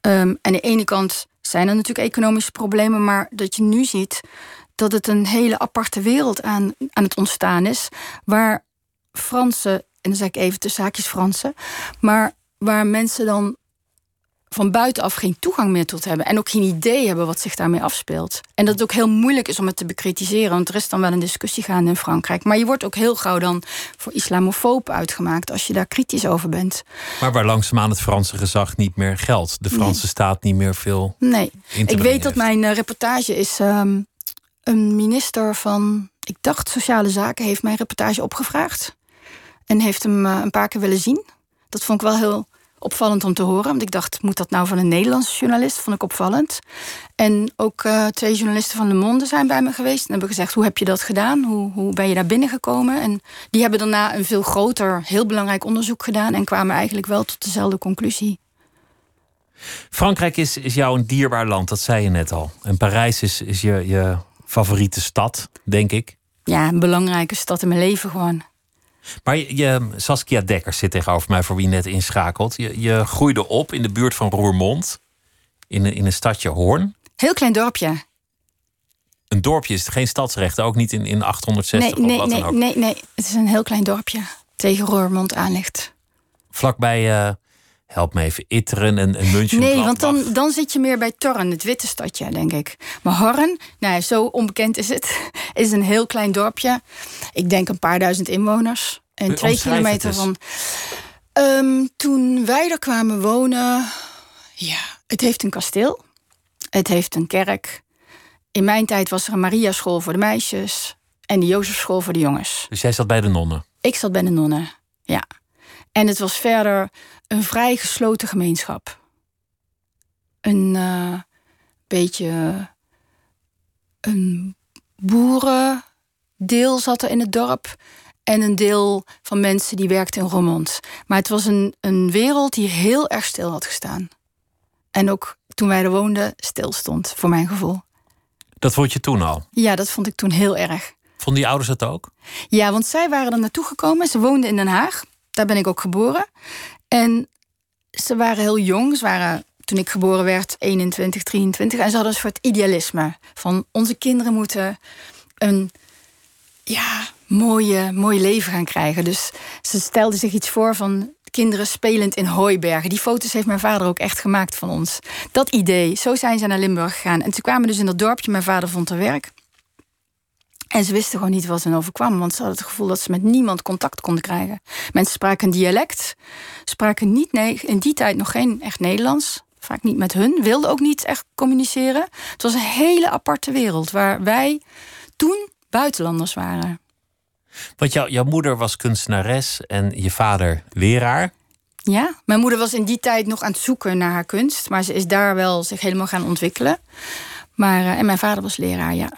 um, aan de ene kant zijn er natuurlijk economische problemen, maar dat je nu ziet dat het een hele aparte wereld aan, aan het ontstaan is, waar Fransen, en dan zeg ik even de zaakjes Fransen, maar waar mensen dan van buitenaf geen toegang meer tot hebben. En ook geen idee hebben wat zich daarmee afspeelt. En dat het ook heel moeilijk is om het te bekritiseren. Want er is dan wel een discussie gaande in Frankrijk. Maar je wordt ook heel gauw dan voor islamofoob uitgemaakt als je daar kritisch over bent. Maar waar langzaamaan het Franse gezag niet meer geldt. De Franse staat niet meer veel. Nee. Ik weet dat mijn uh, reportage is. Um, een minister van, ik dacht, Sociale Zaken heeft mijn reportage opgevraagd. En heeft hem uh, een paar keer willen zien. Dat vond ik wel heel opvallend om te horen. Want ik dacht, moet dat nou van een Nederlandse journalist? Vond ik opvallend. En ook uh, twee journalisten van Le Monde zijn bij me geweest. En hebben gezegd, hoe heb je dat gedaan? Hoe, hoe ben je daar binnengekomen? En die hebben daarna een veel groter, heel belangrijk onderzoek gedaan. En kwamen eigenlijk wel tot dezelfde conclusie. Frankrijk is, is jou een dierbaar land, dat zei je net al. En Parijs is, is je, je favoriete stad, denk ik. Ja, een belangrijke stad in mijn leven gewoon. Maar je, Saskia Dekker zit tegenover mij, voor wie net inschakelt. Je, je groeide op in de buurt van Roermond, in, in een stadje Hoorn. Heel klein dorpje. Een dorpje is geen stadsrecht, ook niet in, in 860 nee, nee, of wat nee, dan ook. Nee, nee, het is een heel klein dorpje tegen Roermond aan ligt. Vlakbij, uh, help me even, Itteren en, en München. Nee, want dan, dan zit je meer bij Torren, het witte stadje, denk ik. Maar Horn, nou, zo onbekend is het, is een heel klein dorpje. Ik denk een paar duizend inwoners. En twee kilometer van. Um, toen wij er kwamen wonen. Ja, het heeft een kasteel. Het heeft een kerk. In mijn tijd was er een Maria-school voor de meisjes. En de Jozefschool voor de jongens. Dus jij zat bij de nonnen? Ik zat bij de nonnen, ja. En het was verder een vrij gesloten gemeenschap. Een uh, beetje. Een boerendeel zat er in het dorp en een deel van mensen die werkten in Roermond. Maar het was een, een wereld die heel erg stil had gestaan. En ook toen wij er woonden, stil stond, voor mijn gevoel. Dat vond je toen al? Ja, dat vond ik toen heel erg. Vonden die ouders dat ook? Ja, want zij waren er naartoe gekomen. Ze woonden in Den Haag. Daar ben ik ook geboren. En ze waren heel jong. Ze waren, toen ik geboren werd, 21, 23. En ze hadden een soort idealisme. Van onze kinderen moeten een ja, mooie, mooi leven gaan krijgen. Dus ze stelde zich iets voor van kinderen spelend in hooibergen. Die foto's heeft mijn vader ook echt gemaakt van ons. Dat idee, zo zijn ze naar Limburg gegaan. En ze kwamen dus in dat dorpje, mijn vader vond er werk. En ze wisten gewoon niet wat hen overkwam, want ze hadden het gevoel dat ze met niemand contact konden krijgen. Mensen spraken een dialect, spraken niet, nee, in die tijd nog geen echt Nederlands. Vaak niet met hun, wilden ook niet echt communiceren. Het was een hele aparte wereld waar wij toen buitenlanders waren. Want jou, jouw moeder was kunstenares en je vader leraar. Ja, mijn moeder was in die tijd nog aan het zoeken naar haar kunst. Maar ze is daar wel zich helemaal gaan ontwikkelen. Maar, uh, en mijn vader was leraar, ja.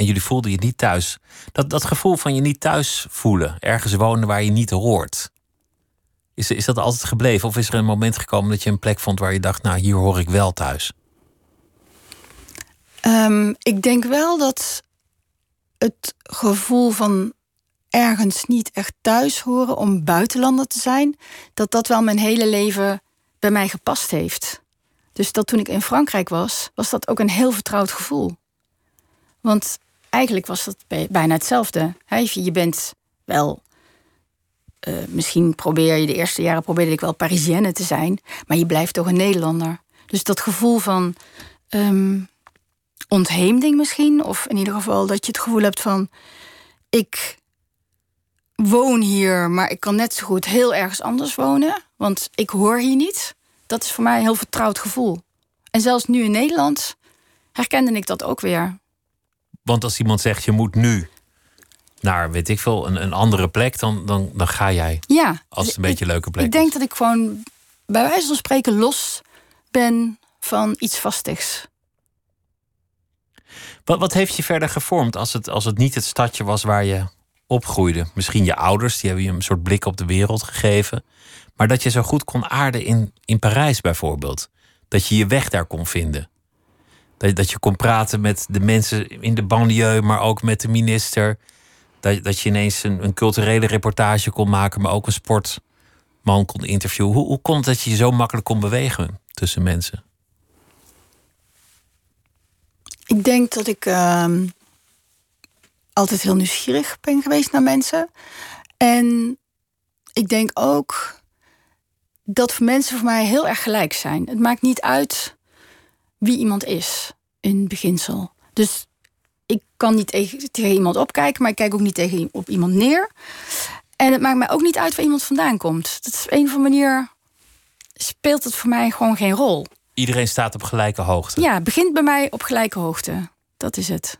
En jullie voelden je niet thuis. Dat, dat gevoel van je niet thuis voelen, ergens wonen waar je niet hoort. Is, is dat altijd gebleven? Of is er een moment gekomen dat je een plek vond waar je dacht, nou hier hoor ik wel thuis? Um, ik denk wel dat het gevoel van ergens niet echt thuis horen om buitenlander te zijn, dat dat wel mijn hele leven bij mij gepast heeft. Dus dat toen ik in Frankrijk was, was dat ook een heel vertrouwd gevoel. Want eigenlijk was dat bijna hetzelfde. Je bent wel. Uh, misschien probeer je de eerste jaren probeerde ik wel Parisienne te zijn, maar je blijft toch een Nederlander. Dus dat gevoel van um, ontheemding misschien, of in ieder geval dat je het gevoel hebt van ik woon hier, maar ik kan net zo goed heel ergens anders wonen, want ik hoor hier niet. Dat is voor mij een heel vertrouwd gevoel. En zelfs nu in Nederland herkende ik dat ook weer. Want als iemand zegt je moet nu naar, weet ik veel, een, een andere plek, dan, dan, dan ga jij. Ja. Als het een beetje een leuke plek Ik denk dat ik gewoon bij wijze van spreken los ben van iets vastigs. Wat, wat heeft je verder gevormd als het, als het niet het stadje was waar je opgroeide? Misschien je ouders, die hebben je een soort blik op de wereld gegeven. Maar dat je zo goed kon aarden in, in Parijs bijvoorbeeld. Dat je je weg daar kon vinden. Dat, dat je kon praten met de mensen in de banlieue, maar ook met de minister. Dat, dat je ineens een, een culturele reportage kon maken, maar ook een sportman kon interviewen. Hoe, hoe kon het dat je je zo makkelijk kon bewegen tussen mensen? Ik denk dat ik uh, altijd heel nieuwsgierig ben geweest naar mensen. En ik denk ook dat mensen voor mij heel erg gelijk zijn. Het maakt niet uit wie iemand is, in beginsel. Dus ik kan niet tegen, tegen iemand opkijken, maar ik kijk ook niet tegen op iemand neer. En het maakt mij ook niet uit waar iemand vandaan komt. Dat is op een of andere manier speelt het voor mij gewoon geen rol. Iedereen staat op gelijke hoogte. Ja, begint bij mij op gelijke hoogte. Dat is het.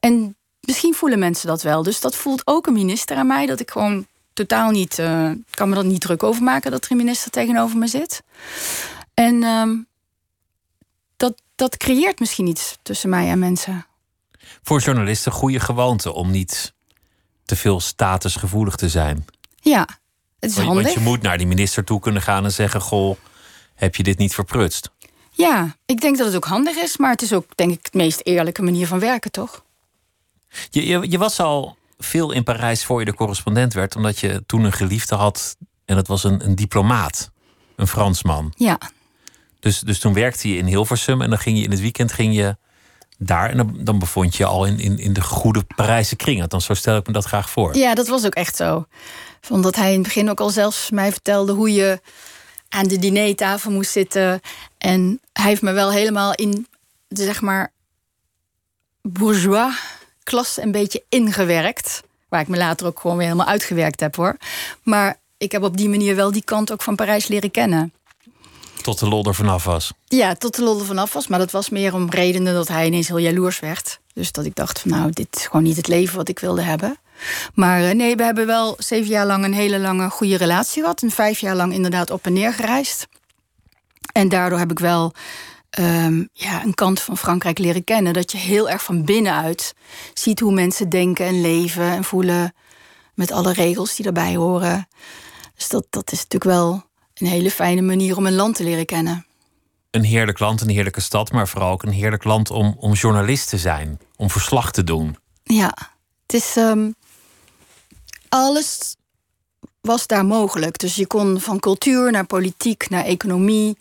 En misschien voelen mensen dat wel. Dus dat voelt ook een minister aan mij. Dat ik gewoon totaal niet. Uh, kan me dat niet druk over maken dat er een minister tegenover me zit. En uh, dat, creëert misschien iets tussen mij en mensen. Voor journalisten goede gewoonte om niet te veel statusgevoelig te zijn. Ja, het is want, handig. Want je moet naar die minister toe kunnen gaan en zeggen: Goh, heb je dit niet verprutst? Ja, ik denk dat het ook handig is, maar het is ook, denk ik, de meest eerlijke manier van werken, toch? Je, je, je was al veel in Parijs voor je de correspondent werd, omdat je toen een geliefde had en dat was een, een diplomaat, een Fransman. Ja. Dus, dus toen werkte je in Hilversum en dan ging je in het weekend ging je daar en dan, bevond je al in, in, in de goede Parijse kring. Dan zo stel ik me dat graag voor. Ja, dat was ook echt zo. Omdat hij in het begin ook al zelfs mij vertelde hoe je aan de dinertafel moest zitten. En hij heeft me wel helemaal in de zeg maar bourgeois klas een beetje ingewerkt. Waar ik me later ook gewoon weer helemaal uitgewerkt heb hoor. Maar ik heb op die manier wel die kant ook van Parijs leren kennen. Tot de lol er vanaf was. Ja, tot de lol er vanaf was. Maar dat was meer om redenen dat hij ineens heel jaloers werd. Dus dat ik dacht van nou, dit is gewoon niet het leven wat ik wilde hebben. Maar eh, nee, we hebben wel zeven jaar lang een hele lange goede relatie gehad. En vijf jaar lang inderdaad op en neer gereisd. En daardoor heb ik wel um, ja, een kant van Frankrijk leren kennen. Dat je heel erg van binnenuit ziet hoe mensen denken en leven en voelen. Met alle regels die daarbij horen. Dus dat, dat is natuurlijk wel een hele fijne manier om een land te leren kennen. Een heerlijk land, een heerlijke stad, maar vooral ook een heerlijk land om, om journalist te zijn, om verslag te doen. Ja, het is. Um, alles was daar mogelijk. Dus je kon van cultuur naar politiek, naar economie,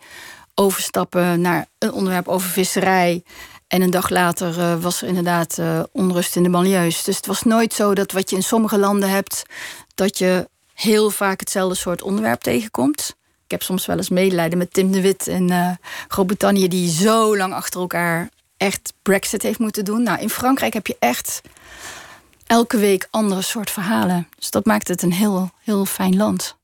overstappen naar een onderwerp over visserij. En een dag later uh, was er inderdaad uh, onrust in de banlieues. Dus het was nooit zo dat wat je in sommige landen hebt, dat je heel vaak hetzelfde soort onderwerp tegenkomt. Ik heb soms wel eens medelijden met Tim de Wit in uh, Groot-Brittannië, die zo lang achter elkaar echt Brexit heeft moeten doen. Nou, in Frankrijk heb je echt elke week andere soort verhalen. Dus dat maakt het een heel, heel fijn land.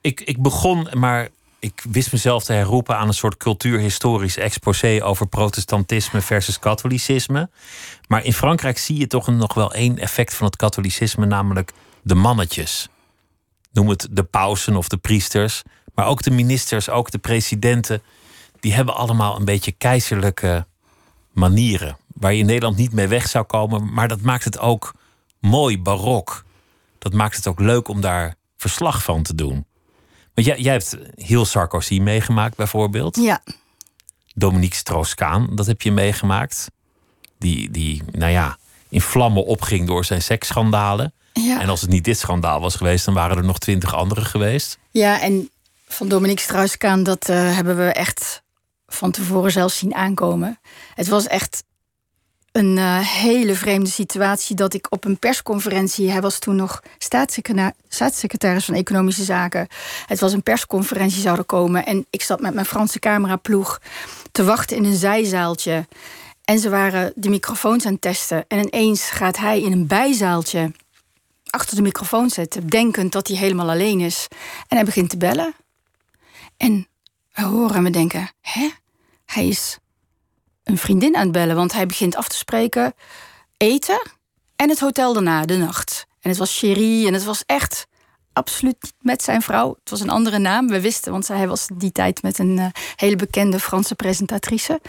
Ik, ik begon, maar ik wist mezelf te herroepen aan een soort cultuurhistorisch exposé over protestantisme versus katholicisme. Maar in Frankrijk zie je toch nog wel één effect van het katholicisme, namelijk de mannetjes. Noem het de pausen of de priesters, maar ook de ministers, ook de presidenten. Die hebben allemaal een beetje keizerlijke manieren. waar je in Nederland niet mee weg zou komen. Maar dat maakt het ook mooi, barok. Dat maakt het ook leuk om daar verslag van te doen. Want jij, jij hebt heel Sarkozy meegemaakt, bijvoorbeeld. Ja. Dominique Strauss-Kaan, dat heb je meegemaakt. Die, die, nou ja, in vlammen opging door zijn seksschandalen. Ja. En als het niet dit schandaal was geweest, dan waren er nog twintig andere geweest. Ja, en van Dominique Strauss-Kaan, dat uh, hebben we echt van tevoren zelfs zien aankomen. Het was echt een uh, hele vreemde situatie dat ik op een persconferentie. Hij was toen nog staatssecretaris van Economische Zaken. Het was een persconferentie zouden komen. En ik zat met mijn Franse cameraploeg te wachten in een zijzaaltje. En ze waren de microfoons aan het testen. En ineens gaat hij in een bijzaaltje achter de microfoon zitten, denkend dat hij helemaal alleen is. En hij begint te bellen. En we horen me denken: hè? Hij is een vriendin aan het bellen, want hij begint af te spreken eten en het hotel daarna, de nacht. En het was Cherie en het was echt absoluut niet met zijn vrouw. Het was een andere naam, we wisten, want hij was die tijd met een uh, hele bekende Franse presentatrice.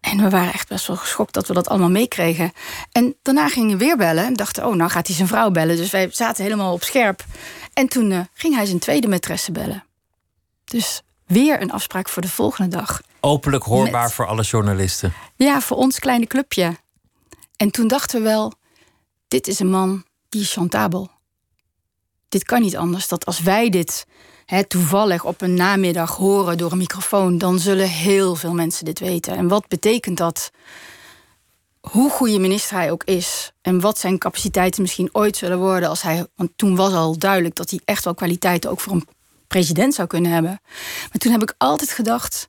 En we waren echt best wel geschokt dat we dat allemaal meekregen. En daarna gingen we weer bellen en dachten, oh, nou gaat hij zijn vrouw bellen. Dus wij zaten helemaal op scherp. En toen uh, ging hij zijn tweede maîtresse bellen. Dus weer een afspraak voor de volgende dag. Openlijk hoorbaar Met... voor alle journalisten. Ja, voor ons kleine clubje. En toen dachten we wel, dit is een man die is chantabel. Dit kan niet anders. Dat als wij dit hè, toevallig op een namiddag horen door een microfoon, dan zullen heel veel mensen dit weten. En wat betekent dat? Hoe goede minister hij ook is en wat zijn capaciteiten misschien ooit zullen worden als hij. Want toen was al duidelijk dat hij echt wel kwaliteiten ook voor een president zou kunnen hebben. Maar toen heb ik altijd gedacht: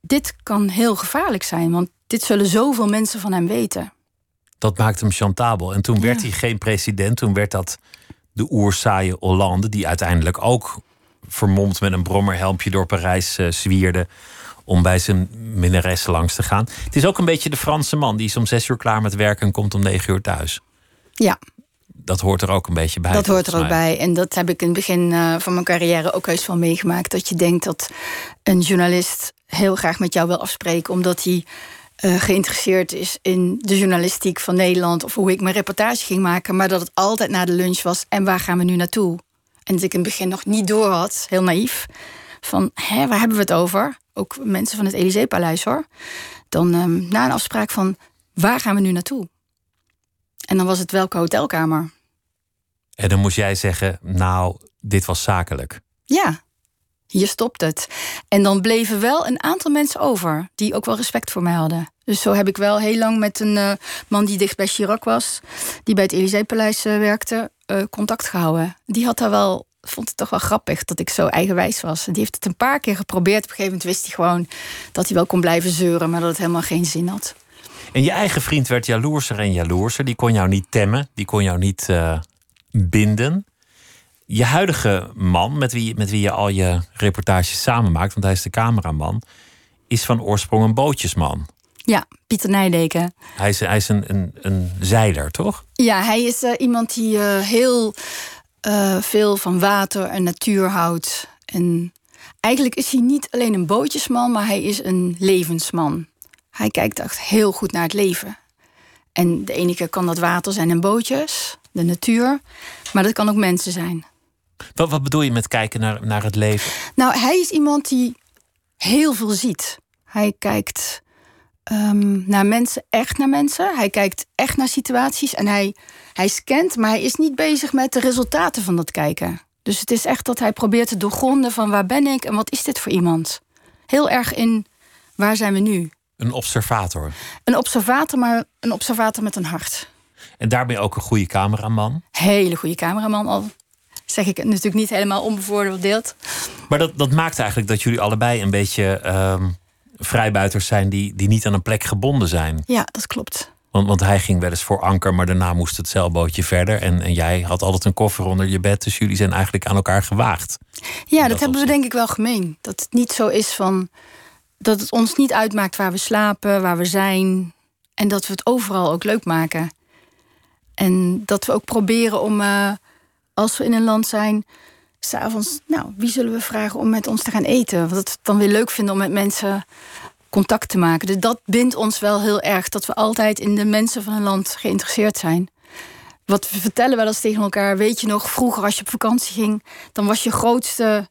dit kan heel gevaarlijk zijn, want dit zullen zoveel mensen van hem weten. Dat maakt hem chantabel. En toen werd ja. hij geen president, toen werd dat de oerzaaie Hollande, die uiteindelijk ook vermomd met een brommerhelmpje door Parijs uh, zwierde om bij zijn minnares langs te gaan. Het is ook een beetje de Franse man die is om zes uur klaar met werken en komt om negen uur thuis. Ja. Dat hoort er ook een beetje bij. Dat hoort er ook bij. En dat heb ik in het begin uh, van mijn carrière ook heus van meegemaakt. Dat je denkt dat een journalist heel graag met jou wil afspreken, omdat hij uh, geïnteresseerd is in de journalistiek van Nederland of hoe ik mijn reportage ging maken, maar dat het altijd na de lunch was en waar gaan we nu naartoe? En dat ik in het begin nog niet door had, heel naïef, van hè, waar hebben we het over? Ook mensen van het Elysée-paleis hoor. Dan um, na een afspraak van waar gaan we nu naartoe? En dan was het welke hotelkamer. En dan moest jij zeggen, nou, dit was zakelijk. Ja, hier stopt het. En dan bleven wel een aantal mensen over die ook wel respect voor mij hadden. Dus zo heb ik wel heel lang met een uh, man die dicht bij Chirac was, die bij het Elysée-paleis uh, werkte, uh, contact gehouden. Die had daar wel, vond het toch wel grappig dat ik zo eigenwijs was. Die heeft het een paar keer geprobeerd. Op een gegeven moment wist hij gewoon dat hij wel kon blijven zeuren, maar dat het helemaal geen zin had. En je eigen vriend werd jaloerser en jaloerser. Die kon jou niet temmen, die kon jou niet binden je huidige man, met wie, met wie je al je reportages samen maakt, want hij is de cameraman, is van oorsprong een bootjesman. Ja, Pieter Nijdeken. Hij is, hij is een, een, een zeiler, toch? Ja, hij is uh, iemand die uh, heel uh, veel van water en natuur houdt. En eigenlijk is hij niet alleen een bootjesman, maar hij is een levensman. Hij kijkt echt heel goed naar het leven. En de ene keer kan dat water zijn en bootjes, de natuur. Maar dat kan ook mensen zijn. Wat, wat bedoel je met kijken naar, naar het leven? Nou, hij is iemand die heel veel ziet. Hij kijkt um, naar mensen, echt naar mensen. Hij kijkt echt naar situaties en hij, hij scant, maar hij is niet bezig met de resultaten van dat kijken. Dus het is echt dat hij probeert te doorgronden van waar ben ik en wat is dit voor iemand. Heel erg in waar zijn we nu. Een observator. Een observator, maar een observator met een hart. En daarbij ook een goede cameraman. Hele goede cameraman. Al zeg ik het natuurlijk niet helemaal onbevoordeeld. Maar dat, dat maakt eigenlijk dat jullie allebei een beetje uh, vrijbuiters zijn die, die niet aan een plek gebonden zijn. Ja, dat klopt. Want, want hij ging wel eens voor anker, maar daarna moest het zeilbootje verder. En, en jij had altijd een koffer onder je bed. Dus jullie zijn eigenlijk aan elkaar gewaagd. Ja, dat, dat hebben we denk ik wel gemeen. Dat het niet zo is van. Dat het ons niet uitmaakt waar we slapen, waar we zijn. En dat we het overal ook leuk maken. En dat we ook proberen om. Uh, als we in een land zijn, s'avonds, nou, wie zullen we vragen om met ons te gaan eten? Wat we dan weer leuk vinden om met mensen contact te maken. Dus dat bindt ons wel heel erg, dat we altijd in de mensen van een land geïnteresseerd zijn. Wat we vertellen wel eens tegen elkaar, weet je nog, vroeger als je op vakantie ging, dan was je grootste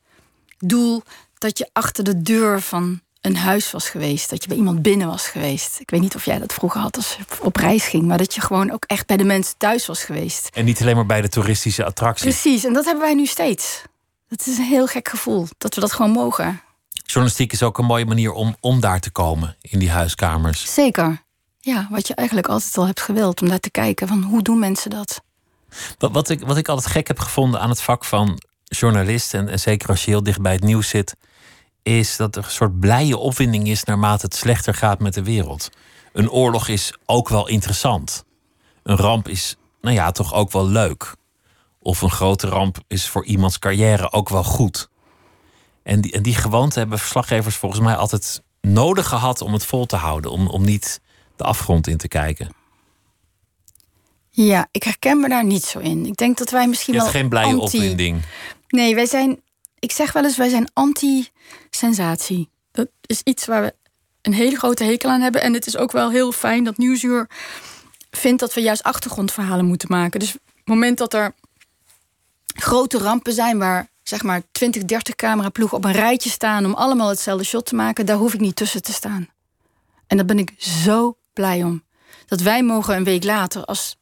doel dat je achter de deur van een huis was geweest. Dat je bij iemand binnen was geweest. Ik weet niet of jij dat vroeger had als je op reis ging. Maar dat je gewoon ook echt bij de mensen thuis was geweest. En niet alleen maar bij de toeristische attracties. Precies, en dat hebben wij nu steeds. Dat is een heel gek gevoel. Dat we dat gewoon mogen. Journalistiek is ook een mooie manier om, om daar te komen. In die huiskamers. Zeker. Ja, wat je eigenlijk altijd al hebt gewild. Om daar te kijken van hoe doen mensen dat. Wat, wat, ik, wat ik altijd gek heb gevonden aan het vak van journalist. En, en zeker als je heel dicht bij het nieuws zit is dat er een soort blije opwinding is naarmate het slechter gaat met de wereld. Een oorlog is ook wel interessant. Een ramp is, nou ja, toch ook wel leuk. Of een grote ramp is voor iemands carrière ook wel goed. En die, en die gewoonte hebben verslaggevers volgens mij altijd nodig gehad om het vol te houden. Om, om niet de afgrond in te kijken. Ja, ik herken me daar niet zo in. Ik denk dat wij misschien Je wel. geen blije anti- opwinding. Nee, wij zijn. Ik zeg wel eens, wij zijn anti-sensatie. Dat is iets waar we een hele grote hekel aan hebben. En het is ook wel heel fijn dat Nieuwsuur vindt dat we juist achtergrondverhalen moeten maken. Dus het moment dat er grote rampen zijn waar zeg maar 20, 30 cameraploegen op een rijtje staan om allemaal hetzelfde shot te maken, daar hoef ik niet tussen te staan. En daar ben ik zo blij om. Dat wij mogen een week later, als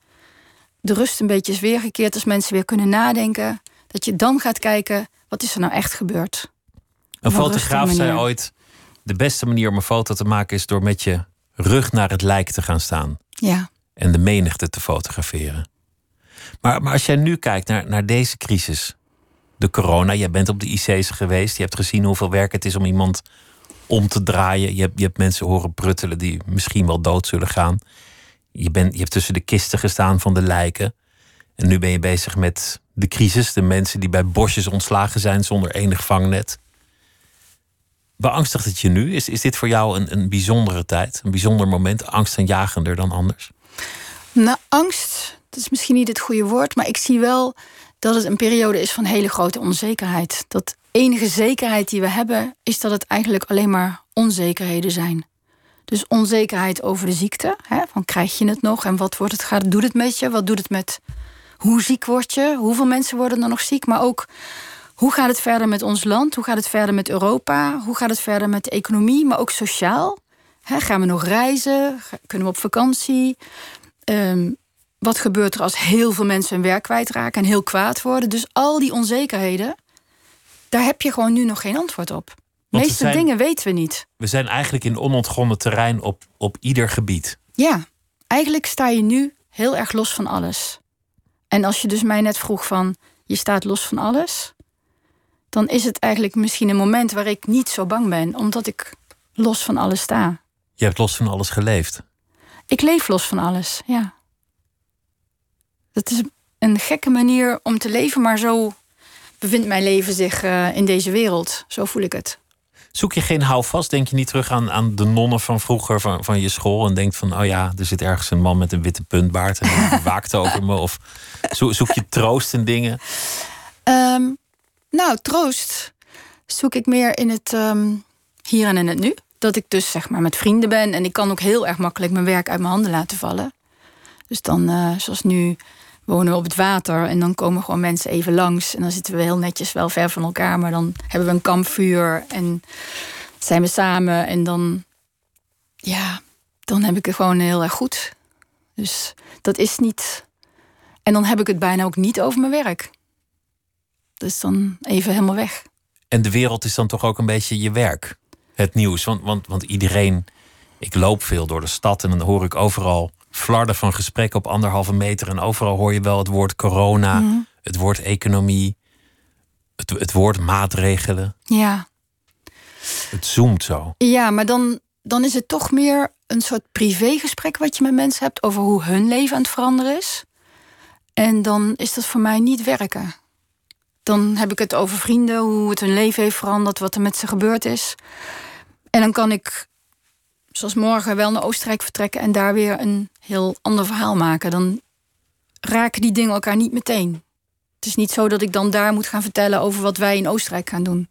de rust een beetje is weergekeerd, als mensen weer kunnen nadenken, dat je dan gaat kijken, wat is er nou echt gebeurd? Een fotograaf zei ooit: de beste manier om een foto te maken is door met je rug naar het lijk te gaan staan. Ja. en de menigte te fotograferen. Maar, maar als jij nu kijkt naar, naar deze crisis, de corona, jij bent op de IC's geweest, je hebt gezien hoeveel werk het is om iemand om te draaien. Je hebt, je hebt mensen horen pruttelen die misschien wel dood zullen gaan. Je, bent, je hebt tussen de kisten gestaan van de lijken. En nu ben je bezig met de crisis, de mensen die bij bosjes ontslagen zijn zonder enig vangnet. Beangstigt het je nu? Is, is dit voor jou een, een bijzondere tijd, een bijzonder moment, angstaanjagender dan anders? Nou, angst, dat is misschien niet het goede woord, maar ik zie wel dat het een periode is van hele grote onzekerheid. Dat enige zekerheid die we hebben, is dat het eigenlijk alleen maar onzekerheden zijn. Dus onzekerheid over de ziekte. Hè, van krijg je het nog en wat wordt het, gaat, doet het met je? Wat doet het met hoe ziek word je? Hoeveel mensen worden er nog ziek? Maar ook hoe gaat het verder met ons land? Hoe gaat het verder met Europa? Hoe gaat het verder met de economie, maar ook sociaal? Gaan we nog reizen? Kunnen we op vakantie? Ehm, wat gebeurt er als heel veel mensen hun werk kwijtraken en heel kwaad worden? Dus al die onzekerheden, daar heb je gewoon nu nog geen antwoord op. De meeste zijn- dingen weten we niet. We zijn eigenlijk in onontgonnen terrein op, op ieder gebied. Ja, eigenlijk sta je nu heel erg los van alles. En als je dus mij net vroeg van, je staat los van alles... dan is het eigenlijk misschien een moment waar ik niet zo bang ben... omdat ik los van alles sta. Je hebt los van alles geleefd. Ik leef los van alles, ja. Dat is een gekke manier om te leven, maar zo bevindt mijn leven zich eh, in deze wereld. Zo voel ik het. Zoek je geen houvast? Denk je niet terug aan, aan de nonnen van vroeger van, van je school en denkt van, oh ja, er zit ergens een man met een witte puntbaard en die waakt over me? Of zo- zoek je troost in dingen? Ehm, nou, troost zoek ik meer in het ehm, hier en in het nu. Dat ik dus zeg maar met vrienden ben en ik kan ook heel erg makkelijk mijn werk uit mijn handen laten vallen. Dus dan, eh, zoals nu, wonen we op het water en dan komen gewoon mensen even langs. En dan zitten we heel netjes wel ver van elkaar, maar dan hebben we een kampvuur en zijn we samen. En dan, ja, dan heb ik het gewoon heel erg goed. Dus dat is niet. En dan heb ik het bijna ook niet over mijn werk. Dus dan even helemaal weg. En de wereld is dan toch ook een beetje je werk. Het nieuws. Want, want, want iedereen. Ik loop veel door de stad en dan hoor ik overal flarden van gesprekken op anderhalve meter. En overal hoor je wel het woord corona, Mhm. het woord economie, het, het woord maatregelen. Ja, Het zoomt zo. ja maar dan, dan is het toch meer een soort privégesprek wat je met mensen hebt over hoe hun leven aan het veranderen is. En dan is dat voor mij niet werken. Dan heb ik het over vrienden, hoe het hun leven heeft veranderd, wat er met ze gebeurd is. En dan kan ik, zoals morgen, wel naar Oostenrijk vertrekken en daar weer een heel ander verhaal maken. Dan raken die dingen elkaar niet meteen. Het is niet zo dat ik dan daar moet gaan vertellen over wat wij in Oostenrijk gaan doen.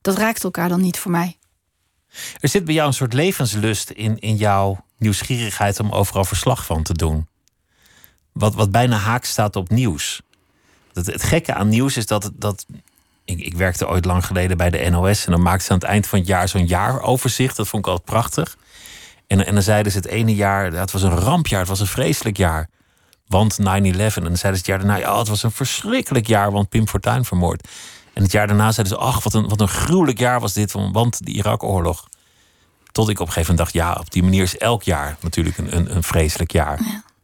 Dat raakt elkaar dan niet voor mij. Er zit bij jou een soort levenslust in, in jouw nieuwsgierigheid om overal verslag van te doen. Wat, wat bijna haak staat op nieuws. Dat, het gekke aan nieuws is dat, dat ik, ik, werkte ooit lang geleden bij de NOS en dan maakten ze aan het eind van het jaar zo'n jaaroverzicht. Dat vond ik altijd prachtig. En, en dan zeiden ze het ene jaar, het was een rampjaar, het was een vreselijk jaar. Want 9-11. En dan zeiden ze het jaar daarna, ja, het was een verschrikkelijk jaar, want Pim Fortuyn vermoord. En het jaar daarna zeiden ze, ach, wat een, wat een gruwelijk jaar was dit, want de Irak-oorlog. Tot ik op een gegeven moment dacht, ja, op die manier is elk jaar natuurlijk een, een, een vreselijk jaar.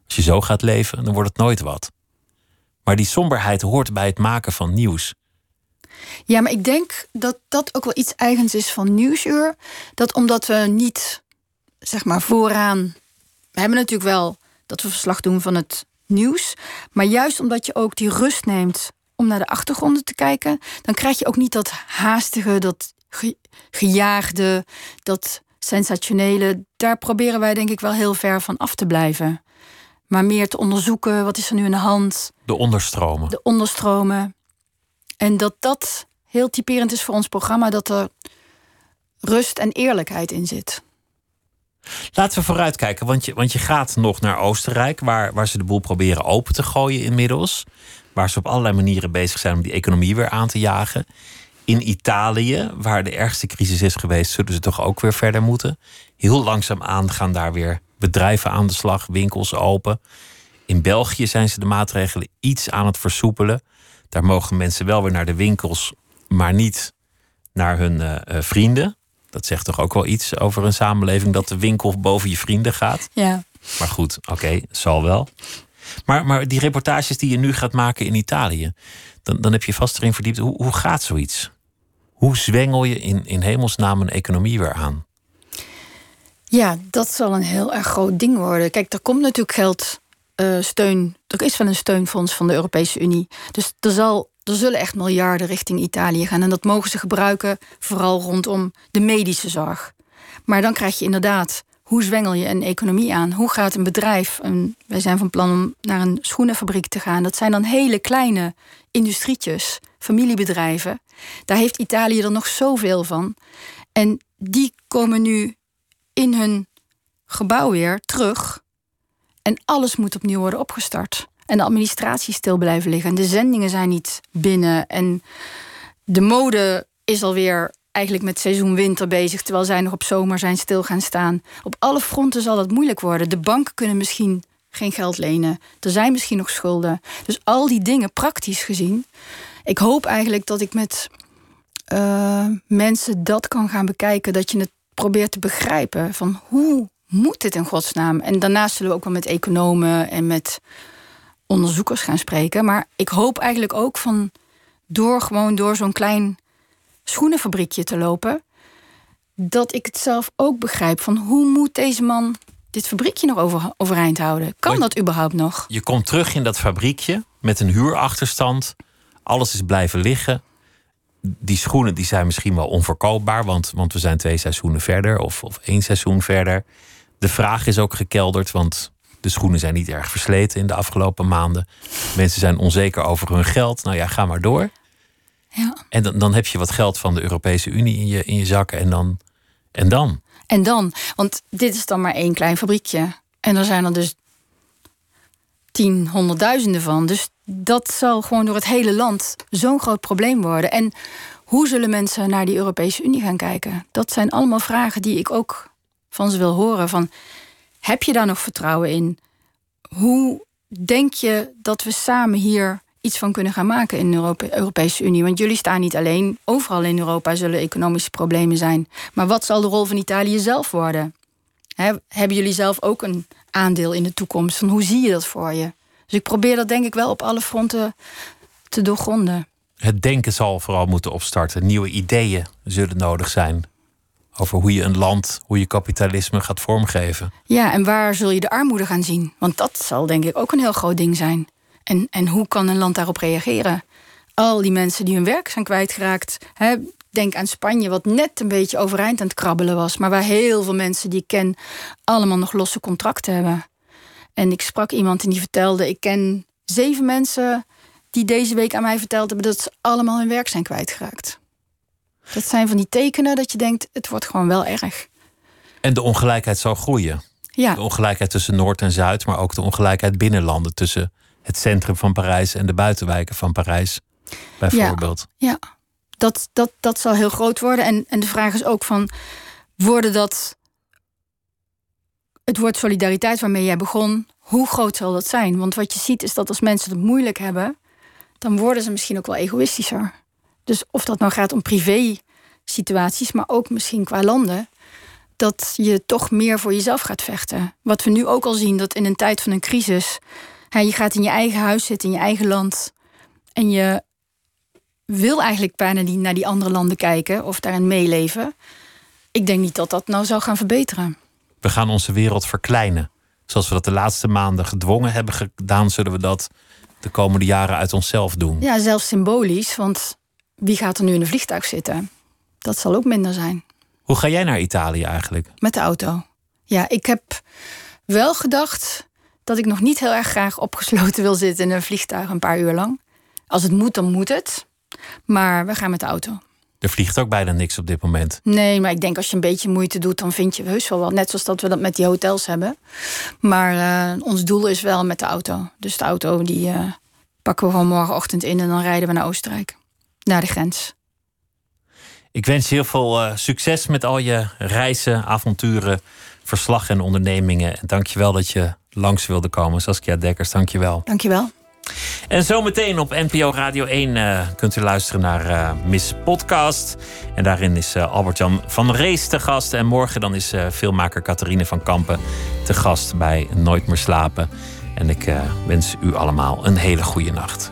Als je zo gaat leven, dan wordt het nooit wat. Maar die somberheid hoort bij het maken van nieuws. Ja, maar ik denk dat dat ook wel iets eigens is van Nieuwsuur. Dat omdat we niet, zeg maar, vooraan... We hebben natuurlijk wel dat we verslag doen van het nieuws. Maar juist omdat je ook die rust neemt om naar de achtergronden te kijken... dan krijg je ook niet dat haastige, dat gejaagde, dat sensationele. Daar proberen wij denk ik wel heel ver van af te blijven. Maar meer te onderzoeken, wat is er nu in de hand? De onderstromen. De onderstromen. En dat dat heel typerend is voor ons programma, dat er rust en eerlijkheid in zit. Laten we vooruitkijken, want je, want je gaat nog naar Oostenrijk, waar, waar ze de boel proberen open te gooien inmiddels. Waar ze op allerlei manieren bezig zijn om die economie weer aan te jagen. In Italië, waar de ergste crisis is geweest, zullen ze toch ook weer verder moeten. Heel langzaamaan gaan daar weer bedrijven aan de slag, winkels open. In België zijn ze de maatregelen iets aan het versoepelen. Daar mogen mensen wel weer naar de winkels, maar niet naar hun uh, vrienden. Dat zegt toch ook wel iets over een samenleving dat de winkel boven je vrienden gaat. Ja. Maar goed, oké, okay, zal wel. Maar, maar die reportages die je nu gaat maken in Italië, dan, dan heb je vast erin verdiept. Hoe, hoe gaat zoiets? Hoe zwengel je in, in hemelsnaam een economie weer aan? Ja, dat zal een heel erg groot ding worden. Kijk, er komt natuurlijk geld, uh, steun. Er is wel een steunfonds van de Europese Unie. Dus er, zal, er zullen echt miljarden richting Italië gaan. En dat mogen ze gebruiken, vooral rondom de medische zorg. Maar dan krijg je inderdaad, hoe zwengel je een economie aan? Hoe gaat een bedrijf, een, wij zijn van plan om naar een schoenenfabriek te gaan. Dat zijn dan hele kleine industrietjes, familiebedrijven. Daar heeft Italië er nog zoveel van. En die komen nu in hun gebouw weer terug. En alles moet opnieuw worden opgestart. En de administratie stil blijven liggen. En de zendingen zijn niet binnen. En de mode is alweer eigenlijk met seizoen winter bezig. Terwijl zij nog op zomer zijn stil gaan staan. Op alle fronten zal het moeilijk worden. De banken kunnen misschien geen geld lenen. Er zijn misschien nog schulden. Dus al die dingen, praktisch gezien. Ik hoop eigenlijk dat ik met uh, mensen dat kan gaan bekijken. Dat je het probeert te begrijpen van hoe moet dit in godsnaam? En daarnaast zullen we ook wel met economen en met onderzoekers gaan spreken. Maar ik hoop eigenlijk ook van door gewoon door zo'n klein schoenenfabriekje te lopen, dat ik het zelf ook begrijp van hoe moet deze man dit fabriekje nog over, overeind houden? Kan dat überhaupt nog? Je komt terug in dat fabriekje met een huurachterstand. Alles is blijven liggen die schoenen die zijn misschien wel onverkoopbaar, want, want we zijn twee seizoenen verder of, of één seizoen verder. De vraag is ook gekelderd, want de schoenen zijn niet erg versleten in de afgelopen maanden. Mensen zijn onzeker over hun geld. Nou ja, ga maar door. Ja. En dan, dan heb je wat geld van de Europese Unie in je, in je zakken en dan. En dan? En dan? Want dit is dan maar één klein fabriekje. En er zijn er dus tien, honderdduizenden van. Dus dat zal gewoon door het hele land zo'n groot probleem worden. En hoe zullen mensen naar die Europese Unie gaan kijken? Dat zijn allemaal vragen die ik ook van ze wil horen. Van, heb je daar nog vertrouwen in? Hoe denk je dat we samen hier iets van kunnen gaan maken in de Europese Unie? Want jullie staan niet alleen. Overal in Europa zullen economische problemen zijn. Maar wat zal de rol van Italië zelf worden? hebben jullie zelf ook een aandeel in de toekomst? Van hoe zie je dat voor je? Dus ik probeer dat denk ik wel op alle fronten te doorgronden. Het denken zal vooral moeten opstarten. Nieuwe ideeën zullen nodig zijn. Over hoe je een land, hoe je kapitalisme gaat vormgeven. Ja, en waar zul je de armoede gaan zien? Want dat zal denk ik ook een heel groot ding zijn. En, en hoe kan een land daarop reageren? Al die mensen die hun werk zijn kwijtgeraakt. Hè, denk aan Spanje, wat net een beetje overeind aan het krabbelen was. Maar waar heel veel mensen die ik ken allemaal nog losse contracten hebben. En ik sprak iemand en die vertelde: Ik ken zeven mensen die deze week aan mij verteld hebben dat ze allemaal hun werk zijn kwijtgeraakt. Dat zijn van die tekenen dat je denkt, het wordt gewoon wel erg. En de ongelijkheid zal groeien. Ja. De ongelijkheid tussen Noord en Zuid, maar ook de ongelijkheid binnen landen. Tussen het centrum van Parijs en de buitenwijken van Parijs, bijvoorbeeld. Ja, ja. Dat, dat, dat zal heel groot worden. En, en de vraag is ook van, worden dat... Het woord solidariteit waarmee jij begon, hoe groot zal dat zijn? Want wat je ziet is dat als mensen het moeilijk hebben... dan worden ze misschien ook wel egoïstischer. Dus of dat nou gaat om privé situaties, maar ook misschien qua landen dat je toch meer voor jezelf gaat vechten. Wat we nu ook al zien, dat in een tijd van een crisis... Hè, je gaat in je eigen huis zitten, in je eigen land... en je wil eigenlijk bijna niet naar die andere landen kijken... of daarin meeleven. Ik denk niet dat dat nou zou gaan verbeteren. We gaan onze wereld verkleinen. Zoals we dat de laatste maanden gedwongen hebben gedaan... zullen we dat de komende jaren uit onszelf doen. Ja, zelfs symbolisch, want wie gaat er nu in een vliegtuig zitten? Dat zal ook minder zijn. Hoe ga jij naar Italië eigenlijk? Met de auto. Ja, ik heb wel gedacht dat ik nog niet heel erg graag opgesloten wil zitten in een vliegtuig een paar uur lang. Als het moet, dan moet het. Maar we gaan met de auto. Er vliegt ook bijna niks op dit moment. Nee, maar ik denk als je een beetje moeite doit, dan vind je heus wel wat. Net zoals dat we dat met die hotels hebben. Maar uh, ons doel is wel met de auto. Dus de auto die uh, pakken we gewoon morgenochtend in en dan rijden we naar Oostenrijk. Naar de grens. Ik wens je heel veel uh, succes met al je reizen, avonturen, verslag en ondernemingen. En dank je wel dat je langs wilde komen. Saskia Dekkers, dank je wel. Dank je wel. En zometeen op NPO Radio 1 uh, kunt u luisteren naar uh, Miss Podcast. En daarin is uh, Albert-Jan van Rees te gast. En morgen dan is filmmaker Catharine van Kampen te gast bij Nooit meer slapen. En ik wens u allemaal een hele goede nacht.